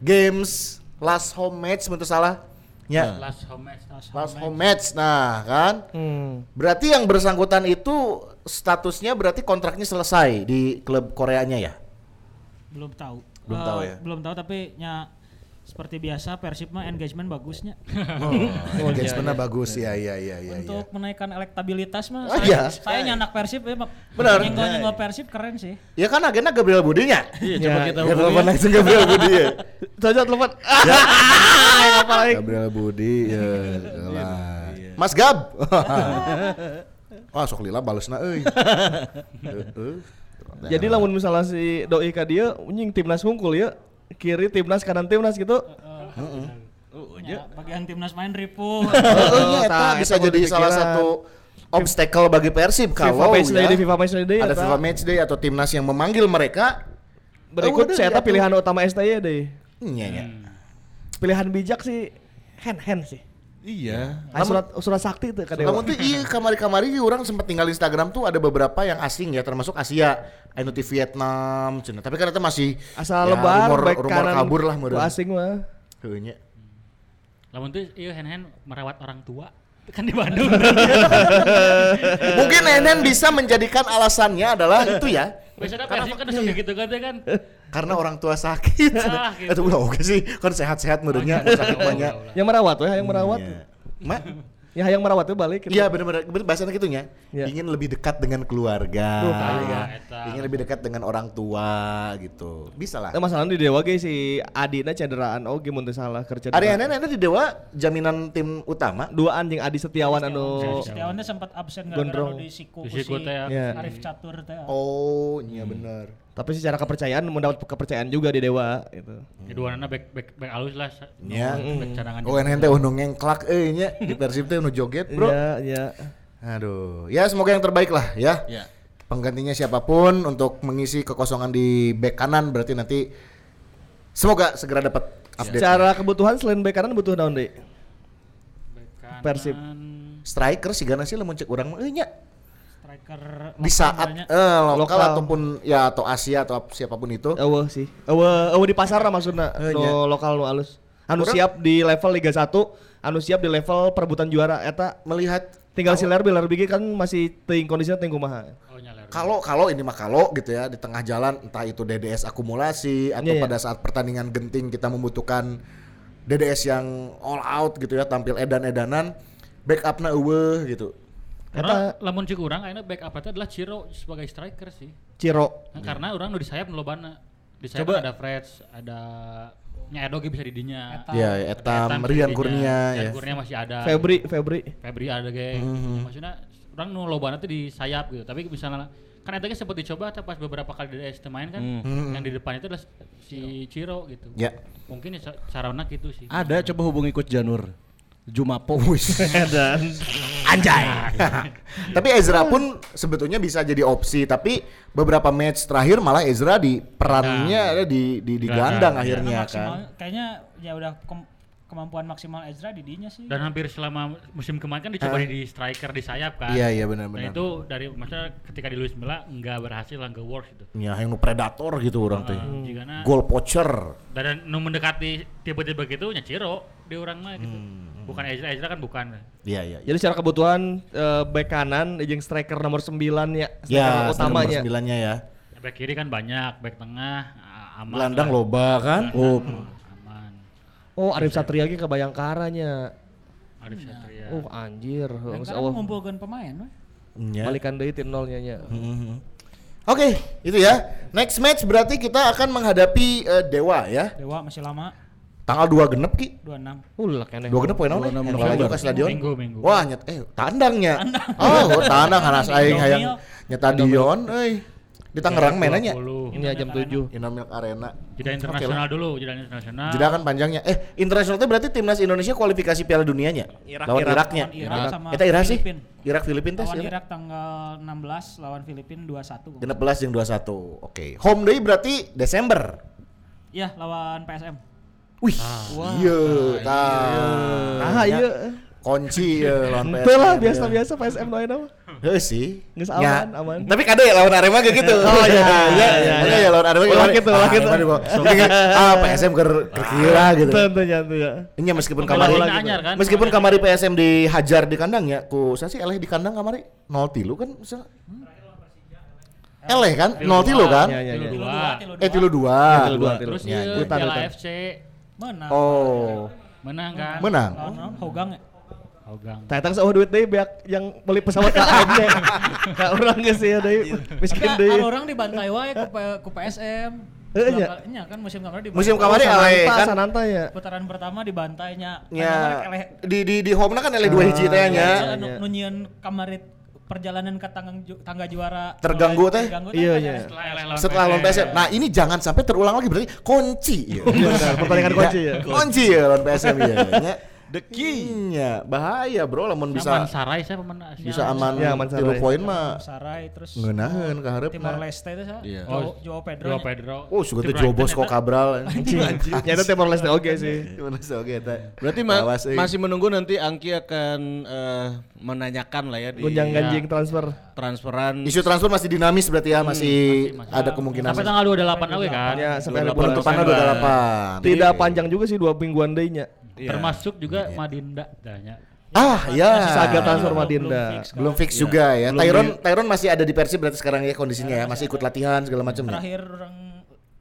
games, last home match menurut salah. Ya, Last home match. last home match. Nah, kan? Hmm. Berarti yang bersangkutan itu statusnya berarti kontraknya selesai di klub Koreanya ya? belum tahu Belum Eh, tahu ya? belum tahu tapi nya seperti biasa Persib mah engagement bagusnya. Oh, [LAUGHS] engagementnya bagus ya, iya, iya, iya. Untuk menaikkan elektabilitas mah Oh, saya, iya. saya nyanak Persib ya. Benar. Nyenggol-nyenggol Persib keren sih. Ya kan agennya Gabriel Budinya. Iya, coba Ya, kita hubungi. telepon langsung Gabriel Budi ya. [LAUGHS] Coba telepon. [LAUGHS] Apalagi. Gabriel Budi ya. lah. Mas Gab. Wah, sok lila balesna euy. Heeh. Jadi lamun misalnya si doi ka dia nying timnas hungkul ya. Kiri timnas kanan timnas gitu. Ya, bagian timnas main. [LAUGHS] Heeh, nya eta bisa jadi salah satu obstacle bagi Persib FIFA kalau match day ya, di FIFA match day ada eta. FIFA match day atau timnas yang memanggil mereka Berikut Oh, saya ya, pilihan utama STY deh. Iya, iya. Pilihan bijak sih hand hand sih. Iya. Ah, surat surat sakti tuh ka dewa. Kamu tuh iya kamari-kamari orang sempat tinggal Instagram tuh ada beberapa yang asing ya termasuk Asia, anu di Vietnam, Cina. Tapi kan itu masih Asal ya, lebar rumor, baik rumor kanan kabur lah meureun. asing mah. Heuh nya. Lamun tuh iya hand-hand merawat orang tua. Kan di Bandung. [LAUGHS] [LAUGHS] Mungkin Nenen bisa menjadikan alasannya adalah itu ya. Biasanya Persib kan suka gitu kan kan. [LAUGHS] Karena orang tua sakit. [LAUGHS] Ah, gitu. Itu udah oke sih, kan sehat-sehat menurutnya, sakit banyak. Yang merawat weh, yang merawat. Iya. Mak, Ya yang merawat tuh balik gitu. Iya benar-benar bener bahasanya gitunya. Iya. Ingin lebih dekat dengan keluarga, Duh, ya. eta. ingin lebih dekat dengan orang tua gitu. Bisa lah. Nah, masalahnya di Dewa ge si Adina cederaan oge mun teu salah kerja. Ari Enen ada di Dewa jaminan tim utama. dua anjing Adi Setiawan anu Setiawannya sempat absen gara-gara di siku Di ku siku si ya. Iya. Arif Catur teh. Oh, iya benar. Tapi secara kepercayaan mendapat kepercayaan juga di Dewa gitu. Kedua anak back back back alus lah. Iya. Back cadangan. Oh, Enen teh undung ngengklak euy nya di Persib teh nu joget, Bro. Iya, iya. Aduh, ya semoga yang terbaik lah ya. Ya. Penggantinya siapa pun untuk mengisi kekosongan di back kanan berarti nanti semoga segera dapat update. Secara kebutuhan selain bek kanan butuh naon? Back. Persib. Striker sih gana sih lamun cek urang mah euy nya. Striker Di saat eh, lokal, Lokal. ataupun ya atau Asia atau ap- siapa pun itu. Eueuh sih. Eueuh eueuh di pasar lah maksudna. Eh, Nu nya. lokal nu alus. Anu Orang- siap di level Liga 1, anu siap di level perebutan juara eta Melihat tinggal si Lerby Lerby kan masih teuing kondisinya teuing kumaha. Oh nyaler. kalau kalau ini mah kalau gitu ya di tengah jalan entah itu DDS akumulasi atau Iya, iya. pada saat pertandingan genting kita membutuhkan DDS yang all out gitu ya tampil edan-edanan backupnya eueuh gitu. Karena lamun cik urang akhirnya back up itu adalah Ciro sebagai striker sih. Ciro. Nah, karena orang nu di sayap nu lobana. Di sayap Coba. ada Freds, ada Nya Edo ge bisa di dinya. Eta. Ya, Ada Etam, bisa Rian di dinya. Kurnia Rian ya. Kurnia masih ada. Febri, Febri. Febri ada ge. Maksudnya orang nu lobana tuh di sayap gitu. Tapi misalnya kan eta ge sempat dicoba tapi pas beberapa kali di ST main kan yang di depan itu adalah si Ciro gitu. Ya. Mungkin ya sa- sarana gitu sih. Ada coba hubungi coach Janur. Jumapo. [LAUGHS] Dan Anjay. [LAUGHS] tapi Ezra pun sebetulnya bisa jadi opsi tapi beberapa match terakhir malah Ezra di perannya ada di di digandang Gelandang, akhirnya Karena maksimal, kan. kayaknya ya udah kemampuan maksimal Ezra di dinya sih. Dan hampir selama musim kemarin kan dicoba di striker di sayap kan. Iya iya Dan benar-benar. itu dari maksudnya ketika di Luis Milla nggak berhasil nggak works gitu. Ya yang nu predator gitu orang teh. Uh, jigana Goal poacher. dan nu mendekati tipe-tipe gitu nya Ciro di orang mah gitu. Hmm. Bukan Ezra, Ezra kan bukan. Iya iya. Jadi secara kebutuhan eh, bek kanan jeung striker nomor 9 ya, striker Ya, utamanya. sembilannya ya. Back kiri kan banyak, back tengah aman. Gelandang lah. loba kan. Oh. Oh, Arif Satria ge ke Bayangkaranya. Arif Satria. Oh, anjir. Dan Geus kan Allah ngumpulkeun pemain weh. ya. balikan deui ti nolnya nya. Mhm. Oke, itu ya. Next match berarti kita akan menghadapi eh, Dewa ya. Dewa masih lama Tanggal 2 genep ki. 26. Ulah keneh. 2 genep poe naon? 26 eh? November. Ke stadion. Minggu, minggu. Wah, nyet eh tandangnya. Oh, oh, tandang hanas aing hayang nya stadion euy. Di Tangerang mainannya. 20. Ini jam 7. Indomilk Arena. Jeda internasional dulu, jeda internasional. Jeda kan panjangnya. Eh, internasional itu berarti timnas Indonesia kualifikasi Piala Dunianya. Irak, lawan Irak. Iraknya. Lawan Irak sama Kita Irak sih. Irak Filipin tes Lawan ya. Irak tanggal 16 lawan Filipin 21. 16 yang 21. Oke. Home day berarti Desember. Iya, lawan PSM. Wih, iya, tah. Ah, iya. Kunci ya lawan PSM. Betul lah biasa-biasa PSM doain apa? Heuh sih. Geus Ya. aman, aman. Tapi kade ya lawan Arema kayak gitu. Oh, iya, [LAUGHS] iya, iya, iya. ya lawan Arema gimana? gitu, ulah Ah, gitu. Arema di bawah. Soalnya kan, ah PSM ker kira gitu. Tentunya tuh ya. Ini meskipun kamari kan? meskipun kamari PSM dihajar di kandang ya, ku saya sih eleh di kandang kamari 0 tilu kan misal. Eleh kan? 0 tilu kan? Iya, iya, iya. Eh tilu dua. Tilu dua, tilu. Terus Ya, iya, Piala. FC Menang. Oh, Menang kan? menang. Hogang ya? Hogang. Tatang duit deui beak yang beli pesawat. Ka urang geus ya deui. Miskin Enggak, deui. ada orang dibantai wae ku, P- ku PSM. Heeh, nya. nya kan musim kemarin dibantai. Musim kemarin ale Sananta, kan Sananta ya. putaran pertama dibantainya. nya di di di home kan ele dua hiji teh nya. Ya, iya. nu nu nyieun kamarit perjalanan ke tangga, ju- tangga juara Terganggu teh? Iya, iya. Setelah LA lawan PSM. Nah, ini jangan sampai terulang lagi berarti kunci. Iya. [LAUGHS] Benar, pertandingan kunci ya. Kunci ya lawan PSM ya. [LAUGHS] Nya. The key. Nya, bahaya bro lamun Bisa bisa Sarai saya pemain Asia. bisa aman Ya, aman tilu Sarai. poin mah Sarai terus ngeunaheun ka hareup Timor mah. Leste itu sa. Iya. Joao, Joao Pedro. Nya. Pedro. Oh, suka tuh Tim Joe Bosco Brighton eta. Cabral. [LAUGHS] Nyata Timor Leste oke sih. Timor Leste oke eta. Berarti ma- euy. masih menunggu nanti Angki akan eh, menanyakan lah ya di Gonjang ganjing transfer. transferan Isu transfer masih dinamis berarti ya, masih masih. ada kemungkinan. Sampai tanggal 28 aja kan. Ya, sampai ada Bulan bulan depan Desember. ada 8. Tidak panjang juga sih dua mingguan deui-nya. Iya. Termasuk juga Madinda tanya. Ah, ya. Saga transfer Belum- Madinda. belum fix Belum fix juga ya. Tyron Tyron masih ada di Persib berarti sekarang ya kondisinya ya, masih ikut latihan segala macam ya. Terakhir orang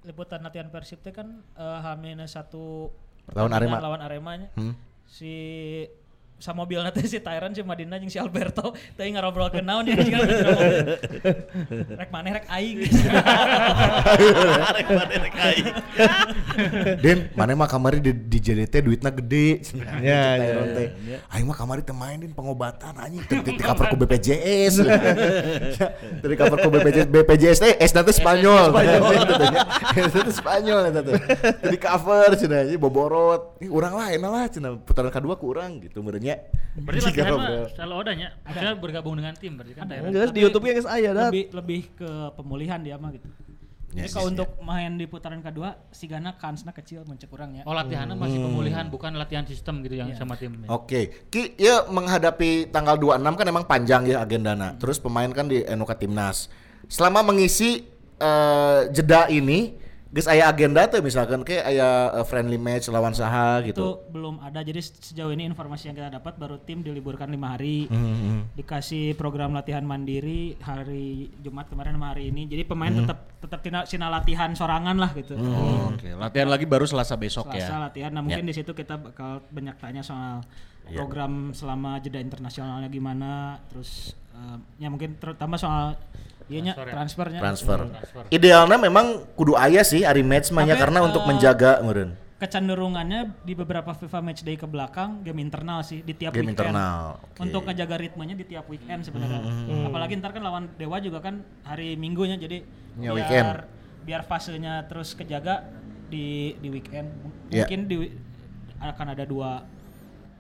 liputan latihan Persib teh kan eh, H-1 Lawan Arema. lawan Aremanya. Hmm. Si sa mobil nanti si Tyron si Madinda jeung si Alberto teh ngarobrol ke naon dia jeung rek maneh rek aing [LAUGHS] Den, mana mah kamari di, di JDT duitnya gede. Ya, ya, Tyron teh. Aing mah kamari teh main din pengobatan anjing teh [LAUGHS] di cover ku BPJS. Dari cover ku BPJS BPJS teh S nanti Spanyol. S nanti [LAUGHS] Spanyol eta teh. Di cover cenah boborot. Urang lain lah cenah putaran kedua ku urang gitu merenya. Berarti latihan mah selalu ada nya. Maksudnya bergabung dengan tim berarti kan. Enggak di YouTube-nya guys aya dah. lebih lebih ke pemulihan dia mah gitu. Jadi Yes, kalau yes, untuk main di putaran kedua, si Gana kansnya kecil mencek kurangnya. Oh latihannya masih pemulihan bukan latihan sistem gitu yang sama tim. Oke, Ki, ya menghadapi tanggal 26 kan emang panjang ya agendana. Terus pemain kan di Enuka Timnas. Selama mengisi eh, jeda ini, geus aya agenda tuh misalkan kayak aya eh, friendly match lawan saha itu gitu. belum ada. Jadi sejauh ini informasi yang kita dapat baru tim diliburkan lima hari. Hmm, dikasih program latihan mandiri hari Jumat kemarin sama hari ini. Jadi pemain tetap tetap tina, sina latihan sorangan lah gitu. Oh, Oke, latihan lagi baru Selasa besok Selasa ya. latihan. Nah mungkin di situ kita bakal banyak tanya soal program selama jeda internasionalnya gimana. Terus eh, ya mungkin terutama soal iya Transfer ya. transfernya Transfer. Idealnya memang kudu aya sih hari match mah karena untuk eh, menjaga meureun. kecenderungannya di beberapa FIFA Matchday ke belakang game internal sih di tiap Game weekend. internal, oke. Untuk ngejaga ritmenya di tiap weekend sebenarnya. Apalagi ntar kan lawan Dewa juga kan hari Minggunya jadi Ya, biar weekend. biar fasenya terus kejaga di di weekend. Ya. Mungkin di akan ada dua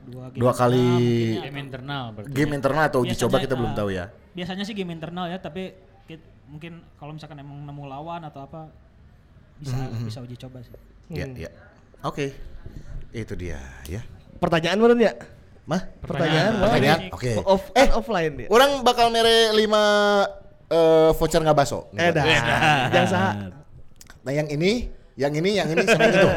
dua game Dua kali ya. Game internal berarti. game internal atau uji coba kita belum eh, tahu ya. Biasanya sih game internal ya, tapi kit- mungkin kalau misalkan emang nemu lawan atau apa bisa bisa uji coba sih. Ya, ya. Oke. Itu dia ya. Pertanyaan meureun ya? Mah? Pertanyaan. Pertanyaan. Oke. Off eh offline dia. Orang bakal mere 5 eh, voucher nggak baso. Eh dah. Jangan saha. Nah yang ini, yang ini, yang ini sama yang itu.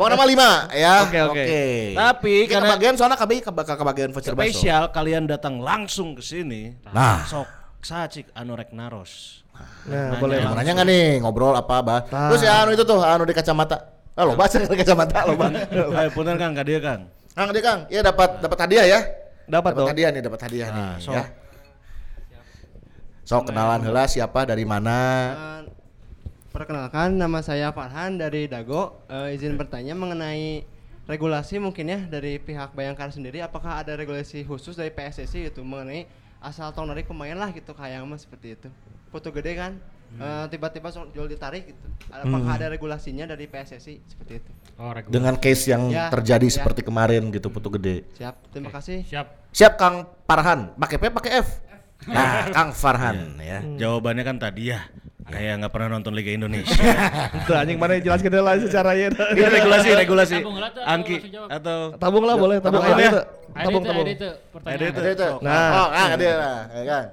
Pokoknya nama lima ya. Oke, oke. Tapi Kita karena kebagian soalnya bakal kebagian voucher baso. spesial kalian datang langsung ke sini. Nah. sok sacik anu rek naros. Nah, boleh. Yang nanya nggak nih ngobrol apa bah? Terus ya anu itu tuh anu di kacamata. Ah lo baca di kacamata lo bang. Ayo punten Kang ka dieu Kang. Kang dia Kang, ya dapat dapat hadiah ya. Dapat dong. hadiah nih, dapat hadiah Nah, nih sok. ya. Sok kenalan heula siapa dari mana? Eh, Perkenalkan nama saya Farhan dari Dago. Eh, izin bertanya mengenai regulasi mungkin ya dari pihak Bayangkara sendiri apakah ada regulasi khusus dari PSSI gitu mengenai asal tong narik pemain lah gitu kayak mah seperti itu. Foto gede kan eh, tiba-tiba so- jual ditarik gitu. Apakah ada regulasinya dari PSSI seperti itu? Oh, regulasi. Dengan case yang Ya, terjadi ya. seperti kemarin gitu putu gede. Siap. Terima kasih. Siap. Siap Kang Farhan, pakai P pakai F. Nah, Kang Farhan ya. Jawabannya kan tadi ya. Kayak nggak pernah nonton Liga Indonesia. [LAUGHS] Itu anjing mana jelaskan dulu lah secara ya. [LAUGHS] Ini regulasi, regulasi. Atau Angki atau Tabung lah boleh, tabung aja. ya. Ada Tabung itu, tabung. ada itu pertanyaan. Ada itu. Nah. Oh, ada lah, ya Kang.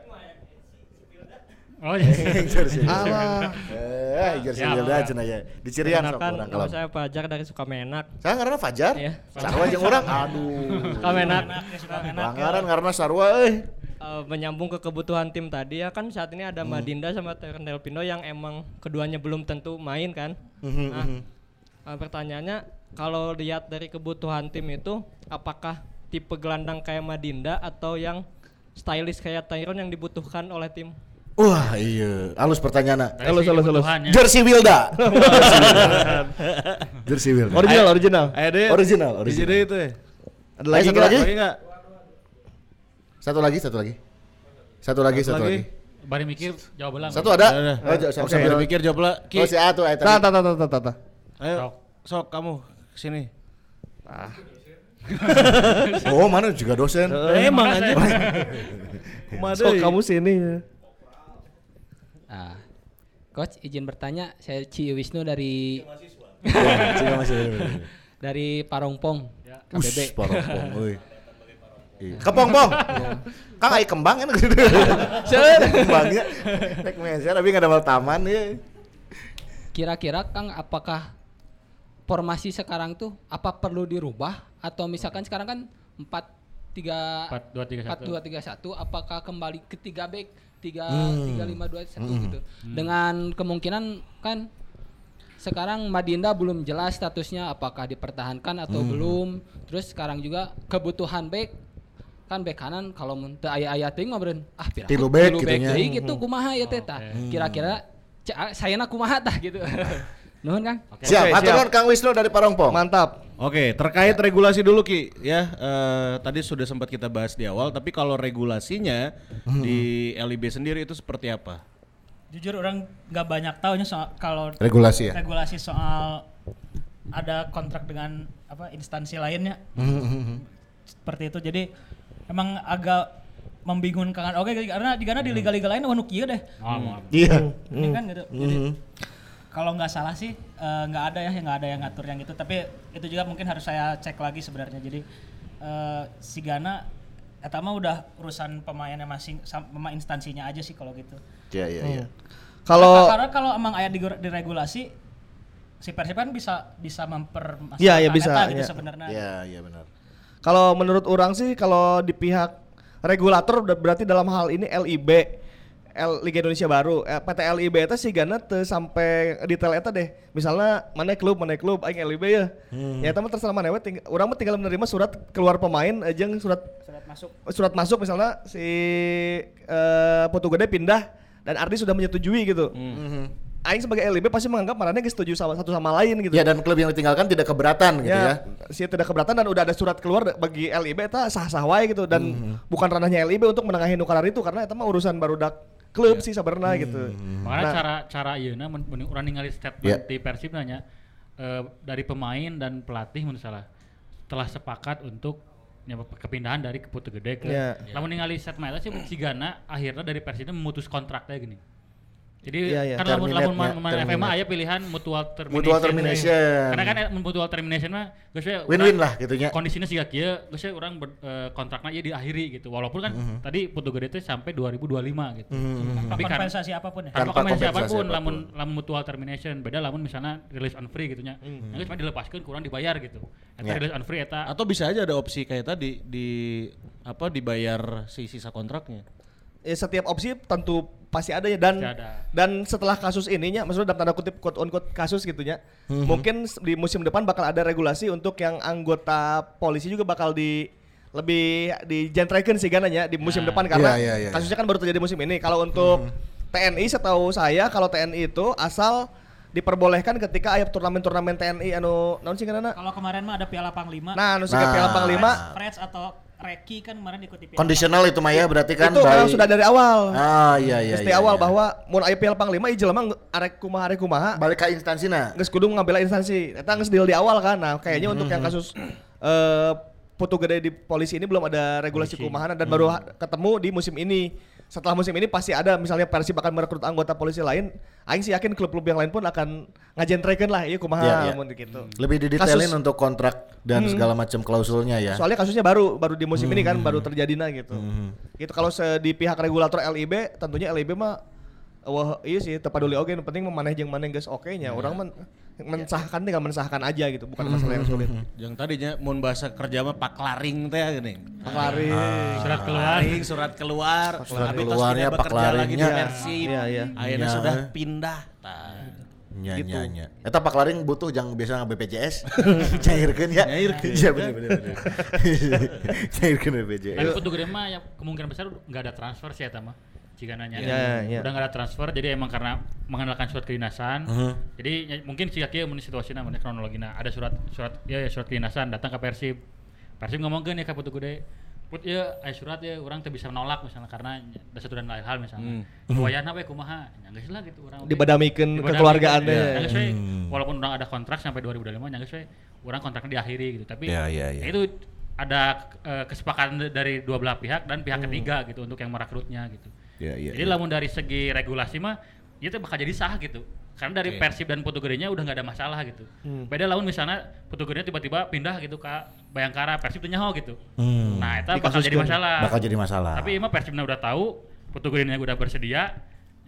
Oh, iya. [LAUGHS] Jersey. Alah. Eh, jersey Siap. Wilda cenah ya. Di Cirian sok orang kalau. saya Fajar dari Sukamenak. Saya karena Fajar. Iya. Sarwa jeung urang. Aduh. Sukamenak Pelanggaran karena Sarwa euy. Eh, menyambung ke kebutuhan tim tadi ya kan saat ini ada Madinda sama Ternel Pino yang emang keduanya belum tentu main kan. Nah, eh, pertanyaannya kalau lihat dari kebutuhan tim itu apakah tipe gelandang kayak Madinda atau yang stylish kayak Tyron yang dibutuhkan oleh tim? Wah iya, halus pertanyaan. Halus, halus, halus. Jersey Wilda. Jersey Wilda. Original, original. Ayo deh. Original, Di original. sini itu ya. Ada lagi satu lagi? Lagi? Satu lagi, satu lagi. Satu lagi, satu lagi. Bari mikir jawab ulang. Satu ada? Ada. Oh, sambil pikir jawab lah. Ki. Oh, si A tuh, eh, tadi. Tah, tah, tah, tah, tah, tah. Ayo, Sok. sok kamu sini. [LAUGHS] Oh, mana juga dosen. Emang aja. [LAUGHS] Sok kamu sini. Ah, Coach izin bertanya, saya Ci Wisnu dari masih. [LAUGHS] dari Parongpong, Us, KBB. parompong, euy. Iya. Kepong-pong. Kang ai kembang kan gitu. Kembangnya. Nek meser tapi enggak ada taman ya. Kira-kira Kang apakah formasi sekarang tuh apa perlu dirubah atau misalkan sekarang kan 4 3 Empat, dua, tiga, satu. 4 2 3 1 apakah kembali ke 3 back 3 Hmm. 3 5 2 1 gitu. Dengan kemungkinan kan sekarang Madinda belum jelas statusnya apakah dipertahankan atau Hmm. belum. Terus sekarang juga kebutuhan back kan back kanan kalau mun teu aya-aya teuing mah beureun ah piraku Tilu tilu gitu nya. deui gitu kumaha ya teh tah. Kira-kira ca- sayana kumaha tah [LAUGHS] gitu. Nuhun Kang. Siap, Oke, aturan Kang Wisnu dari Parongpong. Mantap. Oke, terkait regulasi dulu Ki ya. eh, tadi sudah sempat kita bahas di awal, tapi kalau regulasinya di LIB sendiri itu seperti apa? Jujur orang nggak banyak tahunya soal kalau Regulasi ya. regulasi soal ada kontrak dengan apa instansi lainnya seperti itu jadi emang agak membingungkan oke karena di karena di liga-liga lain wanu kieu deh Oh, mau. Iya. ini kan gitu jadi kalau nggak salah sih eh, nggak ada ya yang nggak ada yang ngatur yang itu tapi itu juga mungkin harus saya cek lagi sebenarnya jadi eh, si Gana eta mah udah urusan pemainnya masing sama instansinya aja sih kalau gitu Iya, iya, iya. Kalau karena kalau emang ayat di, diregulasi si Persib kan bisa bisa mempermasalahkan Iya, iya, bisa, eta gitu iya. sebenarnya. Iya, iya benar. Kalau menurut orang sih kalau di pihak regulator ber- berarti dalam hal ini LIB L Liga Indonesia Baru eh, PT LIB itu sih gana teu sampai detail eta deh. Misalnya mana klub mana klub aing LIB ya. Ya eta mah terserah mana ting- urang mah tinggal menerima surat keluar pemain aja surat Surat masuk. surat masuk misalnya si eh Putu Gede pindah dan Ardi sudah menyetujui gitu. Aing sebagai LIB pasti menganggap marahnya geus setuju sama satu sama lain gitu. Ya dan klub yang ditinggalkan tidak keberatan gitu ya. si tidak keberatan dan udah ada surat keluar bagi LIB eta sah-sah wae gitu dan bukan ranahnya LIB untuk menengahi nukaran itu karena itu mah urusan barudak klub sih sebenarnya gitu. Makanya Nah. cara cara ieu mun mun urang ningali statement Ya. di Persib nanya eh, dari pemain dan pelatih mun salah telah sepakat untuk ya, kepindahan dari Keputu Gede ke Ya. lamun ningali statement eta sih Cigana akhirnya dari Persib memutus kontraknya gini. Jadi Iya, iya. kan lamun lamun Terminate-nya, man, man terminate. FMA aya pilihan mutual termination. Mutual termination. Karena kan mutual termination mah geus we Win-win lah gitunya. Kondisinya sih kieu geus we urang ber- eh, kontrakna ieu diakhiri gitu. Walaupun kan Mhm. tadi Putu Gede teh sampai 2025 gitu. Tanpa Tapi kan kompensasi apa pun ya. tanpa kompensasi kompensasi apa pun apa pun. lamun lamun mutual termination beda lamun misalnya release on free gitu nya Mhm. yang cuma dilepaskan kurang dibayar gitu eta Ya. release on free eta Atau bisa aja ada opsi kayak tadi di apa dibayar si sisa kontraknya. Ya, setiap opsi tentu pasti ada ya dan ada. dan setelah kasus ininya maksudnya dalam tanda kutip quote on quote kasus gitunya mungkin s- di musim depan bakal ada regulasi untuk yang anggota polisi juga bakal di lebih dijentrekan sih gananya di musim Nah. depan karena Iya, iya, iya, kasusnya kan baru terjadi musim ini kalau untuk TNI setahu saya kalau TNI itu asal diperbolehkan ketika ayat turnamen-turnamen TNI anu naon sih Kalau kemarin mah ada Piala Panglima. nah anu sih Nah. Piala Panglima Freds atau Reki kan kemarin ikuti Piala Kondisional itu Maya berarti kan itu memang by- sudah dari awal Ah iya iya. Mesti iya, awal iya. bahwa mun aya Piala Panglima ieu jelema nge- arek kumaha arek kumaha balik ke instansina. geus kudu ngambil instansi. Eta geus deal di awal kan. Nah, kayaknya untuk yang kasus eh putu gede di polisi ini belum ada regulasi kumaha dan baru ketemu di musim ini. Setelah musim ini pasti ada misalnya Persib akan merekrut anggota polisi lain. Aing sih yakin klub-klub yang lain pun akan ngajentrekeun lah ieu kumaha Iya, iya. mun gitu. Lebih didetailin Kasus- untuk kontrak dan segala macam klausulnya ya. Soalnya kasusnya baru baru di musim ini kan baru terjadi nah gitu. Gitu kalau di pihak regulator LIB tentunya LIB mah wah iya sih tepaduli oke yang penting memaneh jeung maneh geus oke nya. Orang men mensahkan tinggal mensahkan aja gitu, bukan masalah yang sulit. Yang tadinya mau bahasa kerja mah paklaring teh gini. Paklari. surat keluar Paklaring, surat keluar, Surat keluarnya di paklaringnya. Persib. Iya, iya. Akhirnya Iya. sudah pindah. Nya gitu. nya nya. Eta Pak Laring butuh yang biasa BPJS. [LAUGHS] Cairkeun ya. Cairkeun. Iya bener bener bener. [LAUGHS] Cairkeun BPJS. Tapi foto gede mah ya kemungkinan besar nggak ada transfer sih eta mah. Jika nanya, Iya, iya. udah nggak ada transfer, jadi emang karena mengandalkan surat kedinasan. Mhm. Jadi ya, mungkin sih kieu mun situasinya mun kronologina ada surat surat ya, ya surat kedinasan datang ke Persib. Persib ngomongkeun ya ka foto gede. Put ya aya surat ya orang teu bisa menolak misalnya karena ada satu dan lain hal misalnya. Hmm. Wayahna [LAUGHS] we kumaha? Ya geus lah gitu urang. oge. Dibadamikeun Dibadamikeun, kekeluargaan ya. teh. Ya geus we, walaupun orang ada kontrak sampai 2025 ya geus we orang kontraknya diakhiri gitu. Tapi Ya, ya, ya. itu ada eh, kesepakatan dari dua belah pihak dan pihak ketiga gitu untuk yang merekrutnya gitu. Ya, ya, Jadi ya. lamun dari segi regulasi mah itu bakal jadi sah gitu. Karena dari Persib dan Putu Gedenya udah nggak ada masalah gitu. Beda lamun misalnya Putu Gedenya tiba-tiba pindah gitu ke Bayangkara, Persib teu nyaho gitu. Hmm. Nah, itu bakal jadi masalah. Bakal jadi masalah. Tapi emang Persibnya udah tahu, Putu Gedenya udah bersedia,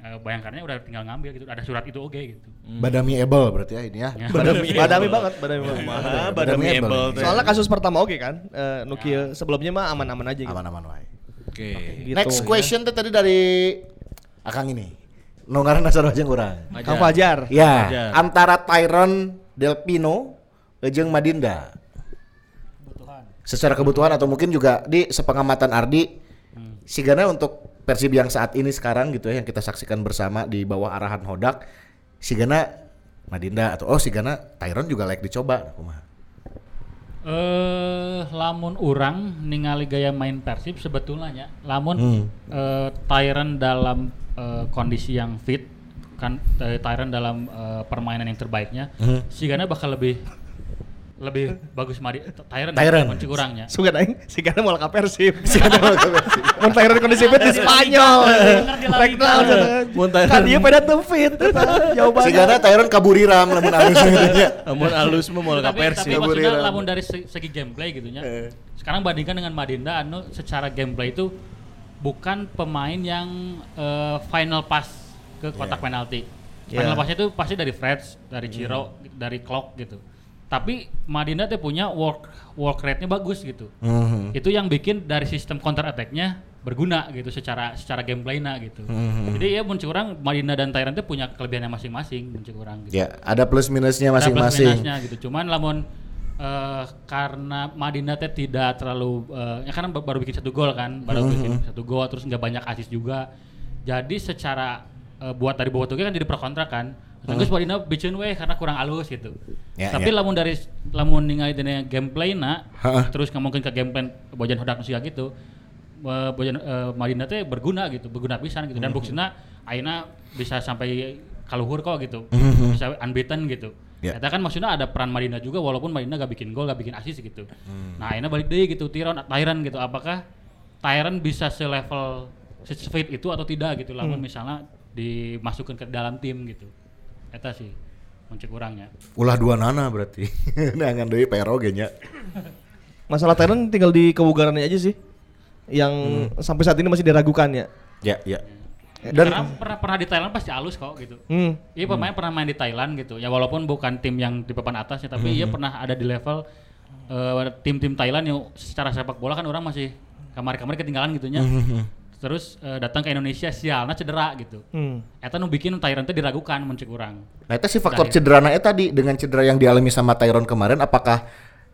eh, Bayangkaranya udah tinggal ngambil gitu. Ada surat itu oke gitu. Badami able berarti ya ini ya. Ya. Badami, badami banget, badami banget. Badami badami able. Soalnya kasus pertama oke kan, eh, nu kieu sebelumnya mah aman-aman aja gitu. Aman-aman wae. Oke. Gitu, Next ya. question teh tadi dari Akang ini. Nu ngaranna sarua jeung urang. Kang Fajar. Ya, Fajar. antara Tyron Delpino jeung Madinda. Secara kebutuhan atau mungkin juga di sepengamatan Ardi sigana untuk Persib yang saat ini sekarang gitu ya yang kita saksikan bersama di bawah arahan Hodak sigana Madinda atau oh sigana Tyron juga layak dicoba kumaha. Eh, lamun orang ningali gaya main Persib sebetulnya nya, lamun Hmm. eh, Tyron dalam eh, kondisi yang fit, kan eh, Tyron dalam eh, permainan yang terbaiknya, Hmm. Sigana bakal lebih lebih bagus mari Tyron, Tyron. kunci kurangnya. Sugan aing si kana moal ka Persib. [LAUGHS] Si kana moal ka Persib. Mun Tyron kondisi fit di Spanyol. Rek naon cenah. Mun Tyron- Kan ieu pada teu fit jawabannya. Sigana Tyron kaburiram lamun alus [LAUGHS] gitu ya. Amun alus mah mau ka tapi, tapi Persib. maksudnya lamun dari se- segi gameplay gitu nya. Sekarang bandingkan dengan Madinda anu secara gameplay itu bukan pemain yang eh, final pass ke kotak penalti. Final Yeah. passnya itu pasti dari Freds, dari Ciro, dari Clock gitu. Tapi Madinda tuh punya work work rate-nya bagus gitu. Mhm. Itu yang bikin dari sistem counter attack-nya berguna gitu secara secara gameplay-na gitu. Mhm. Jadi ya muncul orang Madinda dan Tyrant itu punya kelebihannya masing-masing muncul orang gitu. Ya, ada plus minusnya Ada plus masing-masing. minusnya gitu. Cuman lamun eh, karena Madinda teh tidak terlalu eh, ya karena ba- baru bikin satu gol kan, baru Mhm. bikin satu gol terus nggak banyak asis juga. Jadi secara eh, buat dari bawah tuh kan jadi perkontrak kan. Terus bikin weh karena kurang halus gitu. Ya, Tapi ya. lamun dari lamun ningali dina gameplay na terus mungkin ke gameplay bojan hodak nusia gitu. Bojan eh, Madinda teh berguna gitu, berguna pisan gitu dan buksina ayeuna bisa sampai kaluhur kok gitu. Mhm. Bisa unbeaten gitu. Ya. Eta kan maksudnya ada peran Madinda juga walaupun Madinda gak bikin gol, gak bikin assist gitu. Hmm. Nah, ini balik deh gitu Tyron Tyron gitu. Apakah Tyron bisa selevel se-fit itu atau tidak gitu lamun misalnya dimasukkan ke dalam tim gitu. Eta sih muncul kurangnya. Ulah dua nana berarti. [LAUGHS] Nangan deui PR oge nya. Masalah Tyron tinggal di kebugarannya aja sih. Yang sampai saat ini masih diragukan ya. Ya, ya. Dan Dan pernah pernah di Thailand pasti halus kok gitu. Hmm. Iya pemain pernah main di Thailand gitu. Ya walaupun bukan tim yang di papan atasnya tapi iya pernah ada di level eh, tim-tim Thailand yang secara sepak bola kan orang masih kamar-kamar ketinggalan gitu nya. Terus eh, datang ke Indonesia sialnya cedera gitu. Hmm. Eta nu bikin Thailand teh diragukan mencek orang. Nah itu sih faktor Dahil. cederanya eh tadi dengan cedera yang dialami sama Tyron kemarin apakah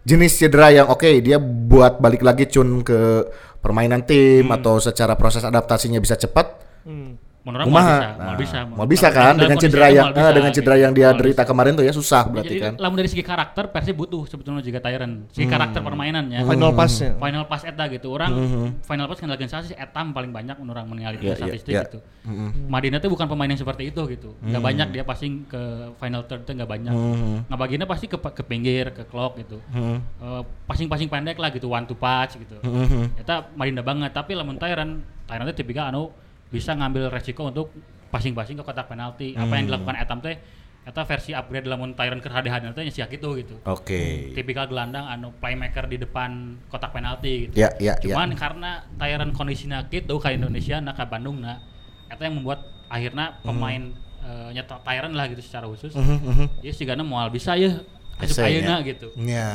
jenis cedera yang oke dia buat balik lagi cun ke permainan tim atau secara proses adaptasinya bisa cepat Menurut kumaha? mau bisa, Nah, mau bisa. mau bisa kan dengan kondisi cedera itu yang eh, bisa, dengan cedera gitu. yang dia derita bisa. kemarin tuh ya susah berarti Jadi kan lamun dari segi karakter Persib butuh sebetulnya juga Tyron. Segi karakter permainannya. Final pass ya. Final pass eta gitu. Orang final pass ngendalikan sih etam paling banyak menurut orang mengalami Iya, iya, statistik iya. gitu. Madinah tuh bukan pemain yang seperti itu gitu. Nggak banyak dia passing ke final third tuh nggak banyak. Nah bagiannya pasti ke ke pinggir, ke clock gitu. Eh, passing-passing pendek lah gitu, one to patch gitu. Eta Madinah banget. Tapi lamun Tyron, Tyron tuh tipikal anu bisa ngambil resiko untuk passing-passing ke kotak penalti. Apa yang dilakukan Etam teh Eta versi upgrade lamun Tyron ke HD teh nya gitu gitu oke tipikal gelandang anu playmaker di depan kotak penalti gitu. Ya, ya, ya. Cuman karena Tyron kondisinya gitu ke Indonesia nah ke Bandung nah eta yang membuat akhirnya pemain eh, nyata Tyron lah gitu secara khusus. Ya sih karena moal bisa ya Ese, asup ayeuna ya. gitu. ya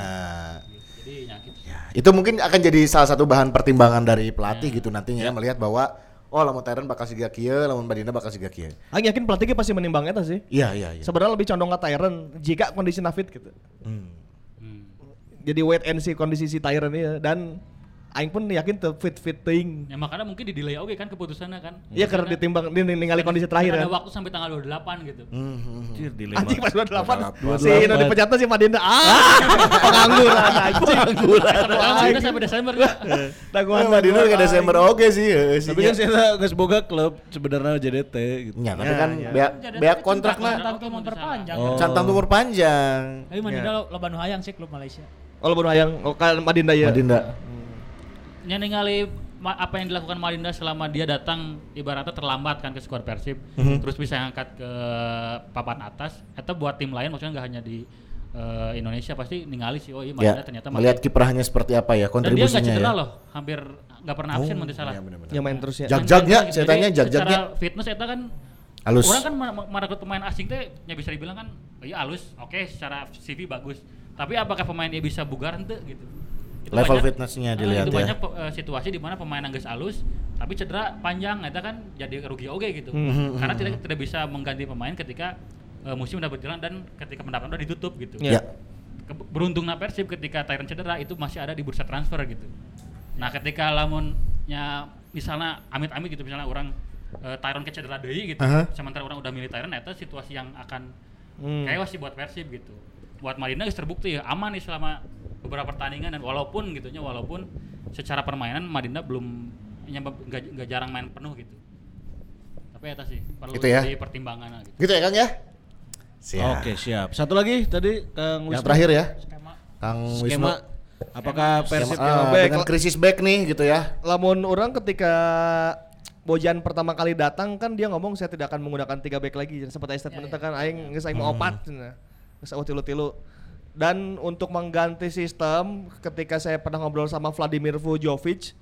Jadi ya gitu. itu mungkin akan jadi salah satu bahan pertimbangan dari pelatih gitu nantinya ya, melihat bahwa oh lamun Tyron bakal siga kieu, lamun Madinda bakal siga kieu. Aing yakin pelatihnya pasti menimbang eta sih. Iya iya iya. Sebenarnya lebih condong ke Tyron jika kondisi fit gitu. Hmm. Jadi wait and see kondisi si Tyron ya dan Aing pun yakin tuh fit fit ting. Ya makanya mungkin di delay oke kan keputusannya kan. Iya karena ditimbang di ningali kondisi terakhir Ada kan. waktu sampai tanggal 28 gitu. Anjir, dilema. Anjing pas 28 28. si Ino dipecat si Madinda. Ah, pengangguran anjing. Kalau kita sampai Desember [LAUGHS] Wah, Madinda ke Desember oke sih. heuh, sih, Tapi kan saya geus boga klub sebenarnya JDT gitu. Ya, tapi Ya, kan ya. bea bea kontrak Tentang mah tuh memperpanjang. Oh. cantang umur panjang. Tapi Madinda lo loba nu hayang sih klub Malaysia. Oh, lu hayang oh, kan Madinda ya. Madinda. Nya ningali ma- apa yang dilakukan Malinda selama dia datang ibaratnya terlambat kan ke skuad Persib terus bisa ngangkat ke papan atas atau buat tim lain maksudnya nggak hanya di eh, Indonesia pasti ningali sih oh iya Malinda Ya, ternyata melihat kiprahnya seperti apa ya dan dia nggak kontribusinya cedera ya. loh hampir nggak pernah absen Oh, salah iya bener-bener. Ya main terus ya. Jag-jagnya, saya tanya jag-jagnya. secara fitness eta kan Halus. orang kan merekrut pemain asing teh ya bisa dibilang kan oh iya halus oke secara CV bagus tapi apakah pemainnya bisa bugar ente gitu Itu Level banyak- fitnessnya Ah, dilihat itu ya. banyak eh, situasi di mana pemain nangis halus tapi cedera panjang itu kan jadi rugi oke gitu Hmm, karena tidak tidak bisa mengganti pemain ketika eh, musim udah berjalan dan ketika pendapatan udah ditutup gitu Ya. Ke- beruntungnya Persib ketika Tyron cedera itu masih ada di bursa transfer gitu. Nah ketika lamunnya misalnya amit-amit gitu misalnya orang uh, Tyron ke cedera deui gitu, Aha. sementara orang udah milih Tyron itu situasi yang akan Hmm. kayak sih buat Persib gitu. Buat geus terbukti ya aman nih selama beberapa pertandingan dan walaupun gitunya walaupun secara permainan Madinda belum nyampe- nggak nggak jarang main penuh gitu. Tapi eta sih perlu Gitu ya. jadi pertimbangan gitu. Gitu ya Kang ya? Siap. Oke, siap. Satu lagi tadi Kang Yang Wisnu. terakhir ya. Skema. Kang Wisnu. skema apakah Persib yang back. dengan krisis back nih gitu ya. Lamun orang ketika Bojan pertama kali datang kan dia ngomong saya tidak akan menggunakan tiga back lagi sempat aya statement Ya, ya. kan aing geus aing mau opat cenah. Geus tilu-tilu. Dan untuk mengganti sistem ketika saya pernah ngobrol sama Vladimir Vujovic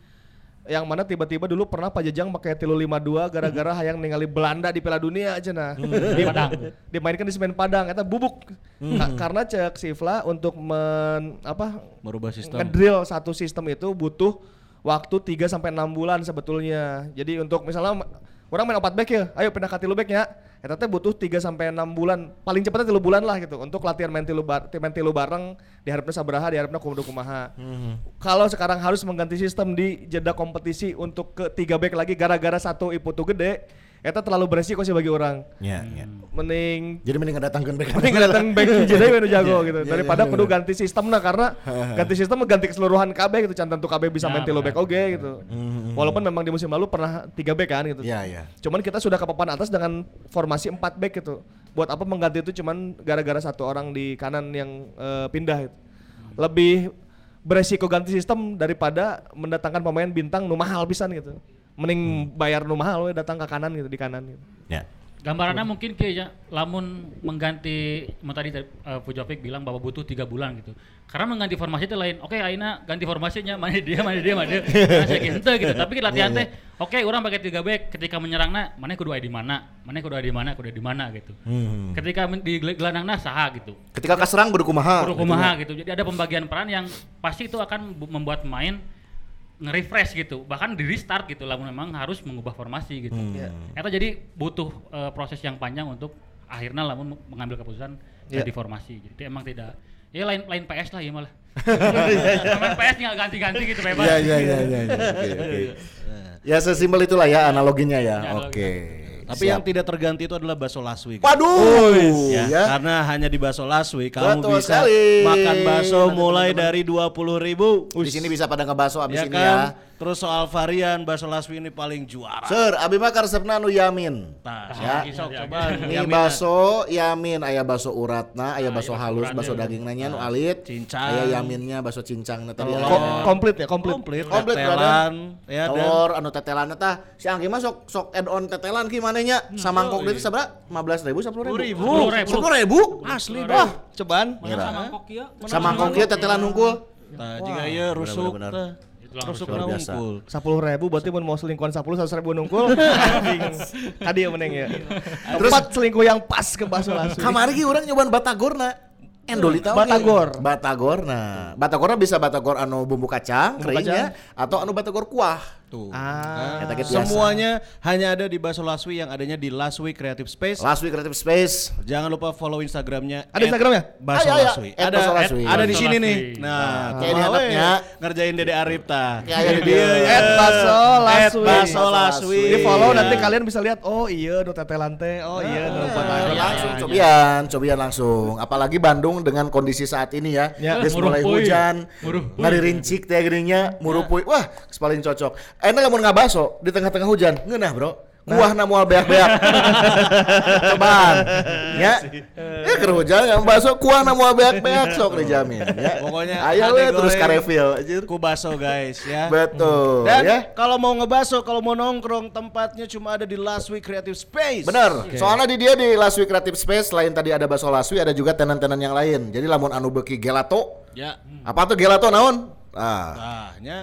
yang mana tiba-tiba dulu pernah Pak Jajang pakai tilu 52 gara-gara [LAUGHS] hayang ningali Belanda di Piala Dunia aja nah. Di Padang. Dimainkan di semen Padang eta bubuk. Ka- karena cek Sifla untuk men apa merubah sistem? ngedrill satu sistem itu butuh waktu 3 sampai 6 bulan sebetulnya. Jadi untuk misalnya orang main 4 back ya, ayo pindah ke tilu back ya. Eta teh butuh 3 sampai 6 bulan, paling cepatnya 3 bulan lah gitu untuk latihan main tilu bar, main tilu bareng diharapnya sabaraha, diharapnya kumaha kumaha. Kalau sekarang harus mengganti sistem di jeda kompetisi untuk ke 3 back lagi gara-gara satu iputu gede, eta terlalu beresiko sih bagi orang. Ya, ya. Mending Jadi mending ngedatangkeun back. Mending datang back [LAUGHS] jadi menu jago gitu Iya, daripada iya, kudu iya. ganti sistem nah karena [LAUGHS] ganti sistem ganti keseluruhan KB gitu can tentu KB bisa main tilo back oge gitu walaupun memang di musim lalu pernah 3 back kan gitu Iya, iya. cuman kita sudah ke papan atas dengan formasi 4 back gitu buat apa mengganti itu cuman gara-gara satu orang di kanan yang eh, pindah gitu. lebih beresiko ganti sistem daripada mendatangkan pemain bintang nu mahal pisan gitu mending bayar nu mahal we datang ke kanan gitu di kanan gitu Ya. Gambarannya mungkin kayaknya lamun mengganti mau tadi uh, Pujovic bilang bahwa butuh tiga bulan gitu. Karena mengganti formasi itu lain. Oke, Aina ganti formasinya mana dia mana dia mana dia. Nah, saya gitu gitu. Tapi latihan teh oke orang pakai tiga back ketika menyerangnya mana kudu di mana, mana kudu di mana, kudu di mana gitu. Hmm. Ketika di gel- gelandangnya saha gitu. Ketika kaserang kudu kumaha. Kudu kumaha gitu. Jadi ada pembagian peran yang pasti itu akan bu- membuat pemain nge-refresh gitu bahkan di restart gitu lah memang harus mengubah formasi gitu Eta jadi butuh eh, proses yang panjang untuk akhirnya lamun mengambil keputusan Iya. jadi formasi jadi emang tidak ya lain lain PS lah ya malah [LAUGHS] main PS tinggal ganti-ganti gitu bebas Iya, iya, iya, iya. iya. Oke, oke. Ya sesimpel itulah ya analoginya ya. Ya. Oke. Tapi Siap. yang tidak terganti itu adalah bakso laswi. Waduh, Ya, ya. karena hanya di bakso laswi kamu Betul bisa sekali. makan bakso mulai dari dua puluh ribu. Di sini bisa pada ngebaso abis ya ini kan? ya. Terus soal varian bakso laswi ini paling juara. Sir, abi mah resepna nu yamin. Nah, Ya. ya. sok coba. Ini baso yamin, aya baso uratna, aya Ah, baso halus, baso iya. daging nanya nu alit, Cincang. aya yaminnya, baso cincangna tadi. Ko- komplit ya komplit komplit, Komplit, tetelan, ya dan Telur anu tetelan tah si Anggi mah sok sok add on tetelan ki manehnya samangkok itu sabra 15.000 10.000 10.000. 10.000 asli Wah, cobaan Mana sama kok ya? samangkok ieu tetelan hungkul Nah, jika iya rusuk. Rusuk unggul. sepuluh ribu berarti mun mau selingkuhan sepuluh seratus ribu nungkul [LAUGHS] tadi ya meneng ya Terus- empat selingkuh yang pas ke bakso langsung kamari ki urang nyobaan batagorna Endolita. Batagor. Batagor. Nah, Batagorna bisa Batagor anu bumbu kacang Bumbu keringnya atau anu Batagor kuah. Tuh. Ah. Biasa. Semuanya hanya ada di Baso Laswi yang adanya di Laswi Creative Space. Last Week Creative Space. Jangan lupa follow Instagramnya. Ada Instagramnya? Baso Ayo, ayo. Laswi. Ada, Baso Laswi. ada di Baso sini Laswi. nih. Nah, kayak ini kumaha we, anaknya. ngerjain Dede Arif tah. Kayak ini Dia ya. At Baso At Laswi. Baso Laswi. Di follow Iya. nanti kalian bisa lihat oh iya nu tetelan teh. Oh iya nu Batagor. langsung cobian, cobian langsung. Apalagi Bandung dengan kondisi saat ini ya, Ya. mulai hujan, ngari rincik teh geuninnya, murupuy. Wah, paling cocok. Enak lamun ngabaso di tengah-tengah hujan, ngeunah, Bro. Kuah na moal beak-beak. [LAUGHS] Cobaan. Ya. Ya keur hujan yang baso kuah na moal beak-beak sok dijamin ya. Pokoknya ayo we terus goreng ka refill anjir. Ku baso guys ya. Betul Dan ya. kalau mau ngebaso, kalau mau nongkrong tempatnya cuma ada di Laswi Creative Space. Bener. Soalnya di dia di Laswi Creative Space selain tadi ada bakso Laswi ada juga tenan-tenan yang lain. Jadi lamun anu beki gelato. Ya. Apa tuh gelato naon? Ah, Nah, nya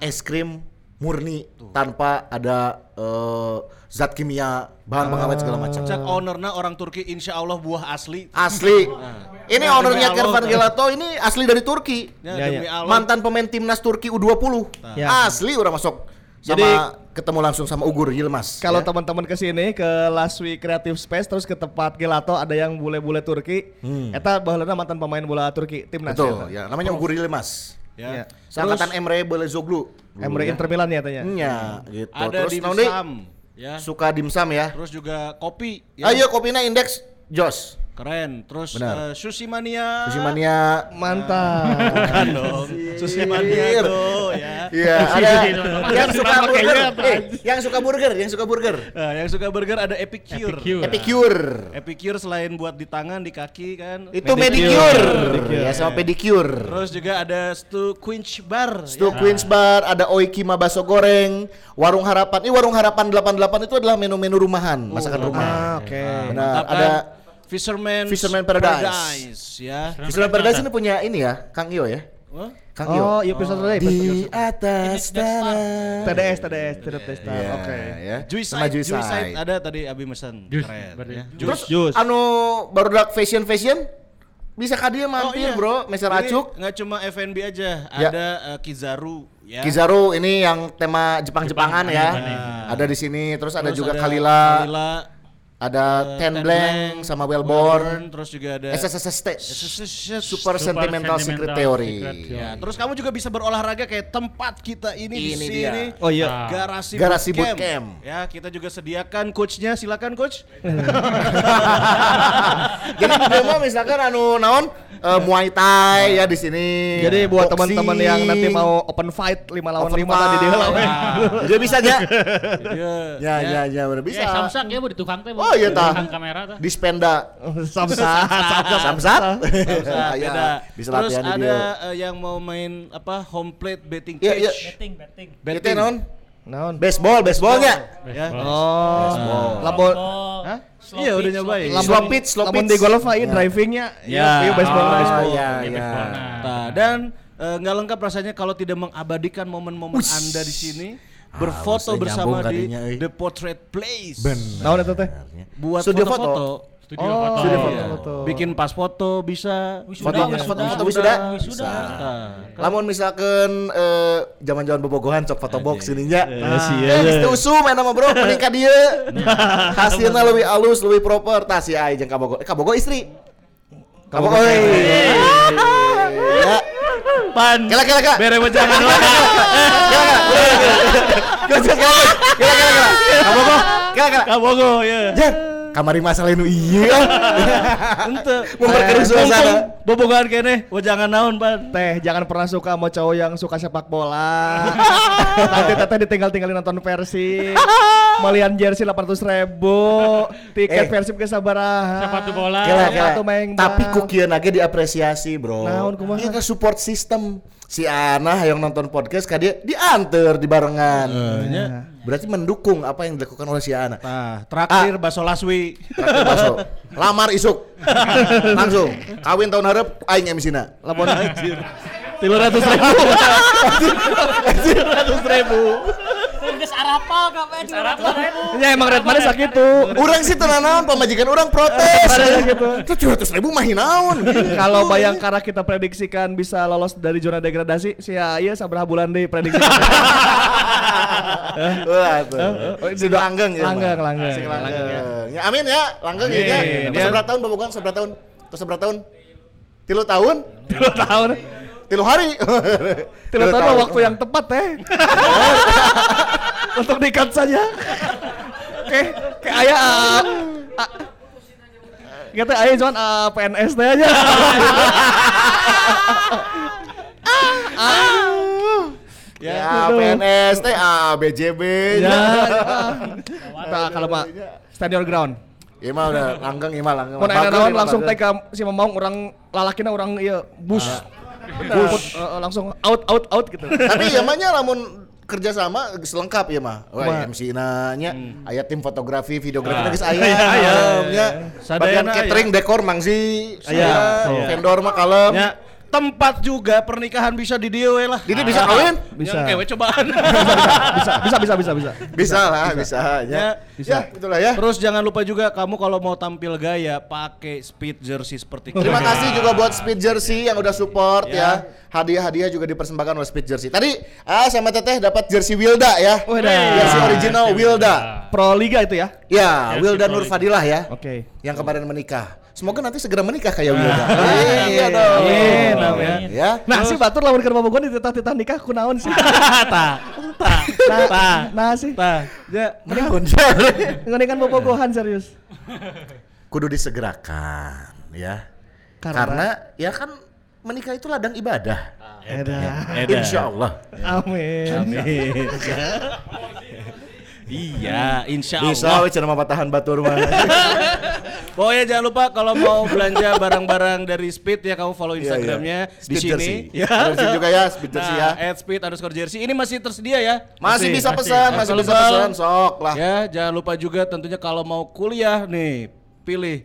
es krim murni tanpa ada eh, zat kimia, bahan pengawet segala macam. cek ownernya orang Turki insya Allah buah asli. Asli. [LAUGHS] Ini Nah, ownernya demi Allah. Kervan Gelato ini asli dari Turki. Ya, Ya, demi ya. Allah. Mantan pemain timnas Turki U20. Ya. Asli udah masuk. Sama Jadi- ketemu langsung sama Ugur Yilmaz. Kalau ya. teman-teman ke sini ke Laswi Creative Space terus ke tempat Gelato ada yang bule-bule Turki. Eta baheulana mantan pemain bola Turki timnas Betul, ya. ya namanya Ugur Yilmaz. Ya. Ya. Seangkatan Emre Belezoglu. Emre Inter Milan ya tanya. Ya, gitu. Ada Terus di naon deui? Sam. Ya. Suka dimsum ya. Terus juga kopi. ya. Ayo kopinya indeks Jos. Keren. Terus Benar. eh, sushi mania. Sushi mania. Mantap. Bukan dong. Sushi mania tuh ya. Iya, ada yang suka burger. Eh, yang suka burger, yang suka burger. Nah, yang suka burger ada Epicure. Epicure. Epicure. Epicure selain buat di tangan, di kaki kan. Itu medicure. Ya sama pedicure. Terus juga ada Stu Quench Bar. Stu ya. Queens Bar, ada Oikima Baso Goreng, Warung Harapan. Ini Warung Harapan 88 itu adalah menu-menu rumahan, masakan rumah. Ah, oke. Benar, ada Fisherman Fisherman Paradise. ya. Fisherman Paradise ini punya ini ya, Kang Iyo ya. Kang Iyo. Oh, iya episode tadi. Di atas tanah. TDS TDS TDS TDS. Iya, Oke. ya. Juice Sama Juice Juice Side ada tadi Abi mesen. Juice, Keren ya. Terus Juice. anu baru fashion fashion bisa ka dia mampir iya. bro, meser Ini acuk. nggak cuma F&B aja, Ya. ada eh, Kizaru ya. Kizaru ini yang tema Jepang-Jepangan Jepang, ya. anime. Ada di sini, terus, ada Terus juga ada Kalila, Kalila, ada eh, Ten Ten Blank Blank, sama Wellborn, terus juga ada SSST, Super Super Sentimental Secret Sentimental Theory. Secret Theory. Ya, terus kamu juga bisa berolahraga kayak tempat kita ini, di Ini sini. dia. Oh iya. Ah. Garasi, Garasi Bootcamp. Bootcamp. Ya, kita juga sediakan coachnya, silakan coach. [LAUGHS] Jadi mah misalkan anu naon eh, Muay Thai ya di sini. Jadi buat teman-teman yang nanti mau open fight 5 lawan open 5 tadi dia lah. fight. Dia bisa aja. Iya. Ya ya ya bisa. Ya, samsak ya bu di tukang teh. Oh, iya, Di tah. Kamera tah. Dispenda. [LAUGHS] Samsat, samsat, Samsat. Ya, beda. Bisa Terus ada dia. eh, yang mau main apa home plate betting Iya, iya. cage. Betting, betting. Itu naon? Naon? Baseball, baseballnya. Ya. Oh, lamun Oh, Hah? slow Iya, udah pitch, nyobain. slow pitch. Slow pitch, slow lamun pitch. di golf aja drivingnya. Ya. Iya, baseball, Ah, baseball. ya, Iya, ya. baseball. Nah. Dan eh, nggak lengkap rasanya kalau tidak mengabadikan momen-momen. Anda di sini Ah, berfoto mesti bersama di kadinya, euy. The Portrait Place. Naon itu teh? Buat Studio foto-foto. Studio Oh, foto. studio Iya. foto. foto. Bikin pas foto bisa. Wisuda, Foto, wisuda. foto, foto wisuda. Wisuda. Nah, Lamun misalkan eh, zaman-zaman bobogohan cok foto box ininya. sia. Eh, geus teu usum eta mah bro, [LAUGHS] mending ka dieu. Hasilna leuwih alus, leuwih proper. Tah si ai jeung kabogo. Eh kabogo istri. Kabogo. Ya. Pan. Kela kela kela. Bere jangan Kela kela. Kela kela. Kela kela. Kabogo. Kela kela. Kabogo ya. Jan, kamari masalah nu ieu. [LAUGHS] Ente. Memperkeruh suasana. Bobogohan kene, jangan naon, Pan. Teh jangan pernah suka sama cowok yang suka sepak bola. [LAUGHS] Nanti teteh ditinggal-tinggalin nonton Persib. Melian jersey 800 ribu. Tiket Eh. Persib ke sabaraha. Sepatu bola. Kela kela. Sepatu maeng Tapi kukieu lagi diapresiasi, Bro. Naon kumaha? Support system. Si Ana yang nonton podcast ka dia diantar di barengan. nya. Berarti mendukung apa yang dilakukan oleh si Ana. Nah, terakhir Baso Laswi. Traktir bakso. Lamar isuk. Langsung. Kawin tahun harap aing MC-na. Lamun Tiga ratus ribu. [LAUGHS] ratus ribu. Terus Arab Sarapan kapan sarapan. Ya emang red mana sakit tuh. Orang sih tenang naon pemajikan orang protes. Itu tujuh ratus ribu mah naon. Kalau Bayangkara kita prediksikan bisa lolos dari zona degradasi, sih ya iya sabar bulan deh prediksi. Wah tuh. Si langgeng ya. Langgeng, langgeng. Langgeng. Ya amin ya, langgeng ya. ya. Seberapa tahun bobogan? Seberapa tahun? Terus seberapa tahun? Tilu tahun? Tiga tahun. Tilu hari. [LAUGHS] Tiga tahun waktu yang tepat teh. [LAUGHS] Untuk dikat saja. Oke, kayak ayah. ah, ah, Kita ayah cuman ah, PNS teh aja. [LAUGHS] Ya, PNS teh ah BJB. Ya. Nah, kalau mah stand your ground. Iya mah udah langgeng iya mah langgeng. Naon iya langsung teh ka si Mamang orang lalakina orang ieu bus. Bus langsung out out out gitu. Tapi ya mah nya lamun kerjasama geus lengkap ya mah. Wah? MC na nya aya tim fotografi, videografi Ah. geus aya. Aya, aya. nya. Sadayana Bagian catering dekor mangsi. Aya, aya. Vendor mah kalem. Ya, tempat juga pernikahan bisa di dia we lah. Didi bisa kawin? Bisa. Yang kewe cobaan. Bisa bisa bisa bisa bisa. Bisa lah, bisa. Ya, Ya, itulah ya. Terus jangan lupa juga kamu kalau mau tampil gaya pakai speed jersey seperti Terima kita. kasih juga buat Speed Jersey yang udah support Ya. ya. Hadiah-hadiah juga dipersembahkan oleh Speed Jersey. Tadi ah sama Teteh dapat jersey Wilda ya. Wadah. Jersey original Wilda. Pro Liga itu ya. Ya, Wilda Pro Nur Liga. Fadilah ya. Oke. Yang kemarin menikah. Semoga nanti segera menikah kayak Wilda. Iya dong. Amin, amin. Ya. Nah, si Batur lawan keur bobogohan dititah-titah nikah kunaon sih? [LAUGHS] Ta, ta, ta, Nah sih. ta. Ya, Menikun. [LAUGHS] Ngenikan bobogohan serius. Kudu disegerakan ya. Karena- ya kan menikah itu ladang ibadah. Edah. Eda. Insya Allah. Amin. Amin. [LAUGHS] iya, insya Bisa Allah. we cenah patahan batur mah. [LAUGHS] Pokoknya jangan lupa kalau mau belanja barang-barang dari Speed ya kamu follow Instagramnya Iya, iya. di Speed sini. Jersey. Ya. Jersey juga ya, Speed Jersey ya. Nah, at Speed underscore Jersey. Ini masih tersedia ya. Masih bisa masih. pesan, masih bisa Available. pesan sok lah. Ya, jangan lupa juga tentunya kalau mau kuliah nih, pilih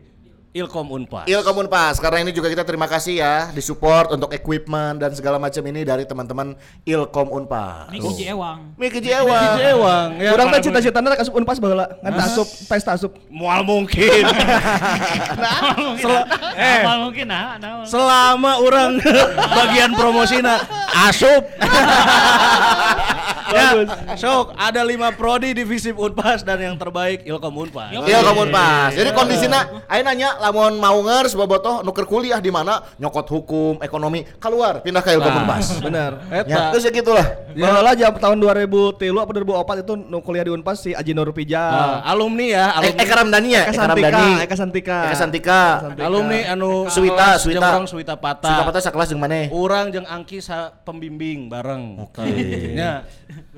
Ilkom Unpad. Ilkom Unpas, karena ini juga kita terima kasih ya disupport untuk equipment dan segala macam ini dari teman-teman Ilkom Unpas. Miki Ewang. Miki Jewa. Jewang. Ya, Urang teh cita-citana rek asup Unpas baheula, ngan asup tes [LAUGHS] asup. Mual mungkin. Sel- eh, Amal mungkin nah, nah. selama orang [LAUGHS] bagian promosina asup. [LAUGHS] ya, sok ada lima prodi di Visip Unpas dan yang terbaik Ilkom Unpas. Ilkom Unpas. Jadi kondisinya ayo nanya lamun mau ngers bobotoh nuker kuliah di mana nyokot hukum, ekonomi, keluar pindah ke Ilkom Nah, Unpas. Bener. Ya, Eta. terus ya gitulah. Baheula jam tahun 2003 apa 2004 itu nu kuliah di Unpas si Aji Nur Ah, Pijal. alumni ya, Eh, alumni. Eka Ramdhani ya, Eka Ramdhani. Eka Santika. Eka Santika. alumni anu Suwita, jeung Suwita. urang Suwita Pata. Sudah patah sakelas jeung maneh. Urang jeung Angki sa pembimbing bareng. Oke. Ya.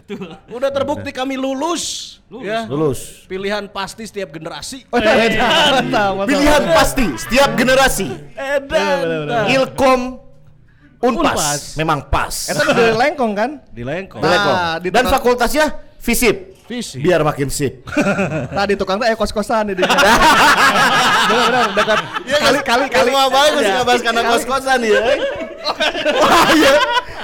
Betul. Udah terbukti kami lulus. Ya. Lulus. Pilihan pasti setiap generasi. [LAUGHS] Edan. Pilihan pasti setiap generasi. Edan. Ilkom Unpas, Unpas. memang pas. Eta udah dari lengkong kan? Di Lengkong. Di. Nah, di Dan fakultasnya Visip. Visi. Biar makin sip. [LAUGHS] Nah di tukang teh aya kos-kosan di dinya. [LAUGHS] Bener bener dekat kali kali kali. Semua baik masih ngebahas karena kos-kosan ya. Wah iya.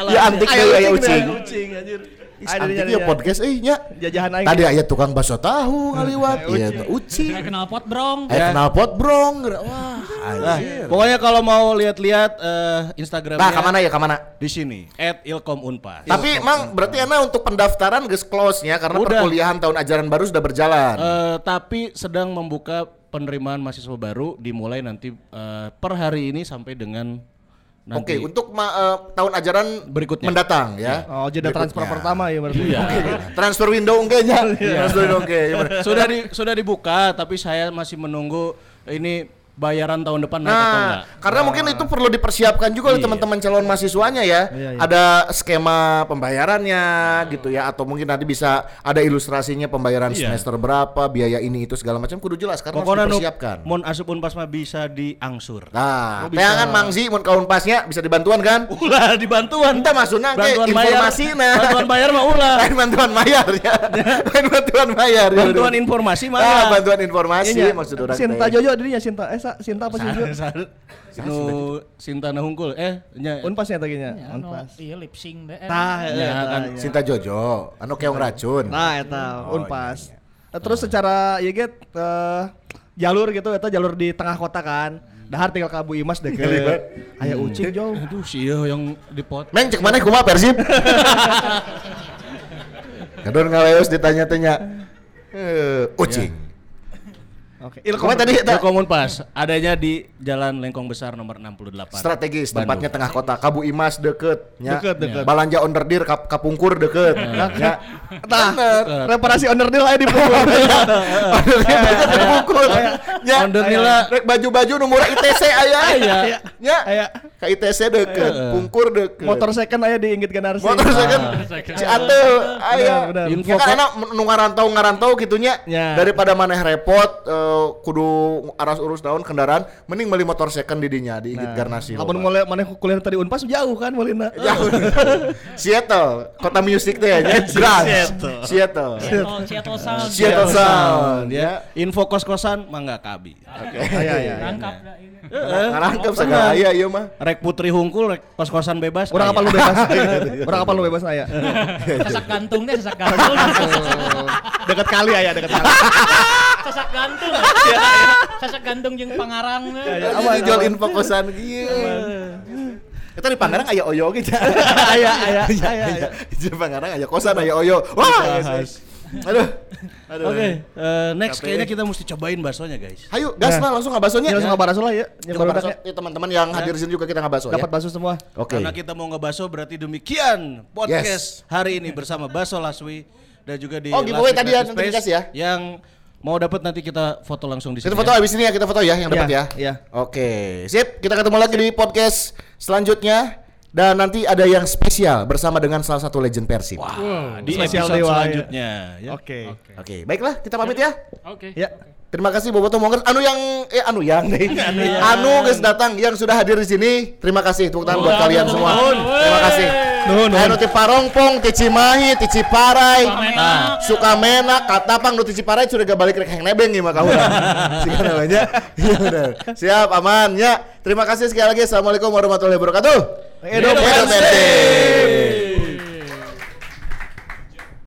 Ya antik aya ucing, ucing. Ucing anjir. Aya antik dinya, ya podcast euy nya. Jajahan aing. Tadi aya tukang bakso tahu ngaliwat. Iya, tuh, ucing. Kayak kenal pot brong. Aya knalpot brong. Wah, Nah, anjir. pokoknya kalau mau lihat-lihat eh, Instagramnya Nah, ke mana ya, ke mana? di sini @ilkomunpas. Tapi emang berarti Ana untuk pendaftaran geus close nya karena Udah. perkuliahan tahun ajaran baru sudah berjalan. Eh, tapi sedang membuka penerimaan mahasiswa baru dimulai nanti eh, per hari ini sampai dengan Oke, nanti. untuk ma- eh, tahun ajaran Berikutnya. mendatang ya. Oh, jeda transfer pertama ya berarti. Iya. Transfer window enggak nya? Transfer window oke. sudah di sudah dibuka tapi saya masih menunggu ini bayaran tahun depan naik atau enggak. Nah, karena mungkin itu perlu dipersiapkan juga oleh Iya. teman-teman calon mahasiswanya ya. Iya, iya. Ada skema pembayarannya gitu ya atau mungkin nanti bisa ada ilustrasinya pembayaran Iya. semester berapa, biaya ini itu segala macam kudu jelas karena Pokoknya harus dipersiapkan. mon asup unpas mah bisa diangsur. Nah, teh kan Mangzi mun kaun pasnya bisa dibantuan kan? Ulah dibantuan. Entah maksudnya ke Bantuan bayar. informasi nah. Bantuan bayar mah ulah. Lain [LAUGHS] bantuan bayar ya. Lain [LAUGHS] [LAUGHS] bantuan bayar. ya. Bantuan informasi mah. Ah, bantuan informasi Iya, maksud orang. Sinta. Jojo dirinya Sinta. Eh, sa Sinta apa Sinju? Nu Sinta na hungkul eh nya Unpas nya tadi nya. Anu, Unpas. iya lip sync deh. Tah, Ya, kan. iya. Sinta Jojo, anu keong racun. Nah, eta Oh, Unpas. Terus secara ya get eh, jalur gitu eta jalur di tengah kota kan. Dahar tinggal ke Abu Imas deh ke Aya ucing jauh. aduh sih yang dipot Meng cek mana kumaha Persib? [LAUGHS] Kadon ngaleos ditanya-tanya. Eh, ucing. Oke. Kumaha tadi eta? Ilkom Unpas adanya di Jalan Lengkong Besar nomor 68 Strategis Bandung. tempatnya tengah kota. Kabu Imas deket, nya. Deket, deket. Balanja Onderdir kap, Kapungkur deket, nya. Tah, reparasi owner deal aya di pukul. Onderdir deket Kapungkur. Nya. Onderdil Rek baju-baju nomor ITC aya. Nya. Aya. Ka ITC deket, Pungkur deket. Motor second aya di Inggit Ganarsi. motor second si Atel aya benar. Info ya kan anak nu ngarantau ngarantau gitunya Ya. daripada maneh repot eh, kudu aras urus daun kendaraan mending beli motor second di dinya di Inggit Garnasi Lamun mulai mana kuliah tadi Unpas jauh kan Walina. jauh [LAUGHS] Seattle kota musik teh ya [LAUGHS] nya. Seattle Seattle Seattle, Seattle Sound. Seattle Sound ya ya info kos-kosan mangga kabi oke Aya aya. Rangkap dah ini. ngarangkep segala aya ieu mah rek putri hungkul rek kos-kosan bebas Urang apa lu bebas? [LAUGHS] Urang apa lu bebas aya? Sesak gantung deh, sesak gantung. Dekat kali aya, dekat kali. sesak gantung. Sesak gantung jeung pangarang apa jual info kosan kieu Eta di Pangarang aya oyo gitu. Aya aya aya. Di Pangarang aya kosan aya oyo. Wah. Aduh. Aduh. Oke, eh, next kayaknya kita mesti cobain baksonya guys. Hayu, gas lah langsung ngabasonya. Ini langsung kabar lah ya. Yang Kita baru baso, ya. ya, teman-teman yang hadir di sini juga kita ngabaso ya. Dapat baso semua. Oke. Karena kita mau ngebaso berarti demikian podcast hari ini bersama Baso Laswi dan juga di Oh, giveaway Laswi tadi ya, nanti Space dikasih ya. Yang mau dapat nanti kita foto langsung di sini. Kita foto ya. habis ini ya, kita foto ya yang dapat Iya, ya. iya. Oke, sip. Kita ketemu lagi di podcast selanjutnya dan nanti ada yang spesial bersama dengan salah satu legend Persib. Wah, di Spesial episode dewa, ya. selanjutnya. ya. Oke. Oke, baiklah kita pamit ya. Oke. Ya. Terima kasih Boboto Mongers. Anu yang eh anu yang deh. [LAUGHS] Anu guys datang yang sudah hadir di sini. Terima kasih tepuk tangan buat kalian semua. Terima kasih. Nuhun, nuhun. Anu ti Parongpong, ti Cimahi, ti Ciparai, Sukamena. Sukamena, Katapang, nu ti Ciparai sudah gak balik rek nebeng ieu mah kaula. [LAUGHS] Siga namanya. Iya benar. Siap aman ya. Terima kasih sekali lagi. Assalamualaikum warahmatullahi wabarakatuh. Edo Edo Persib.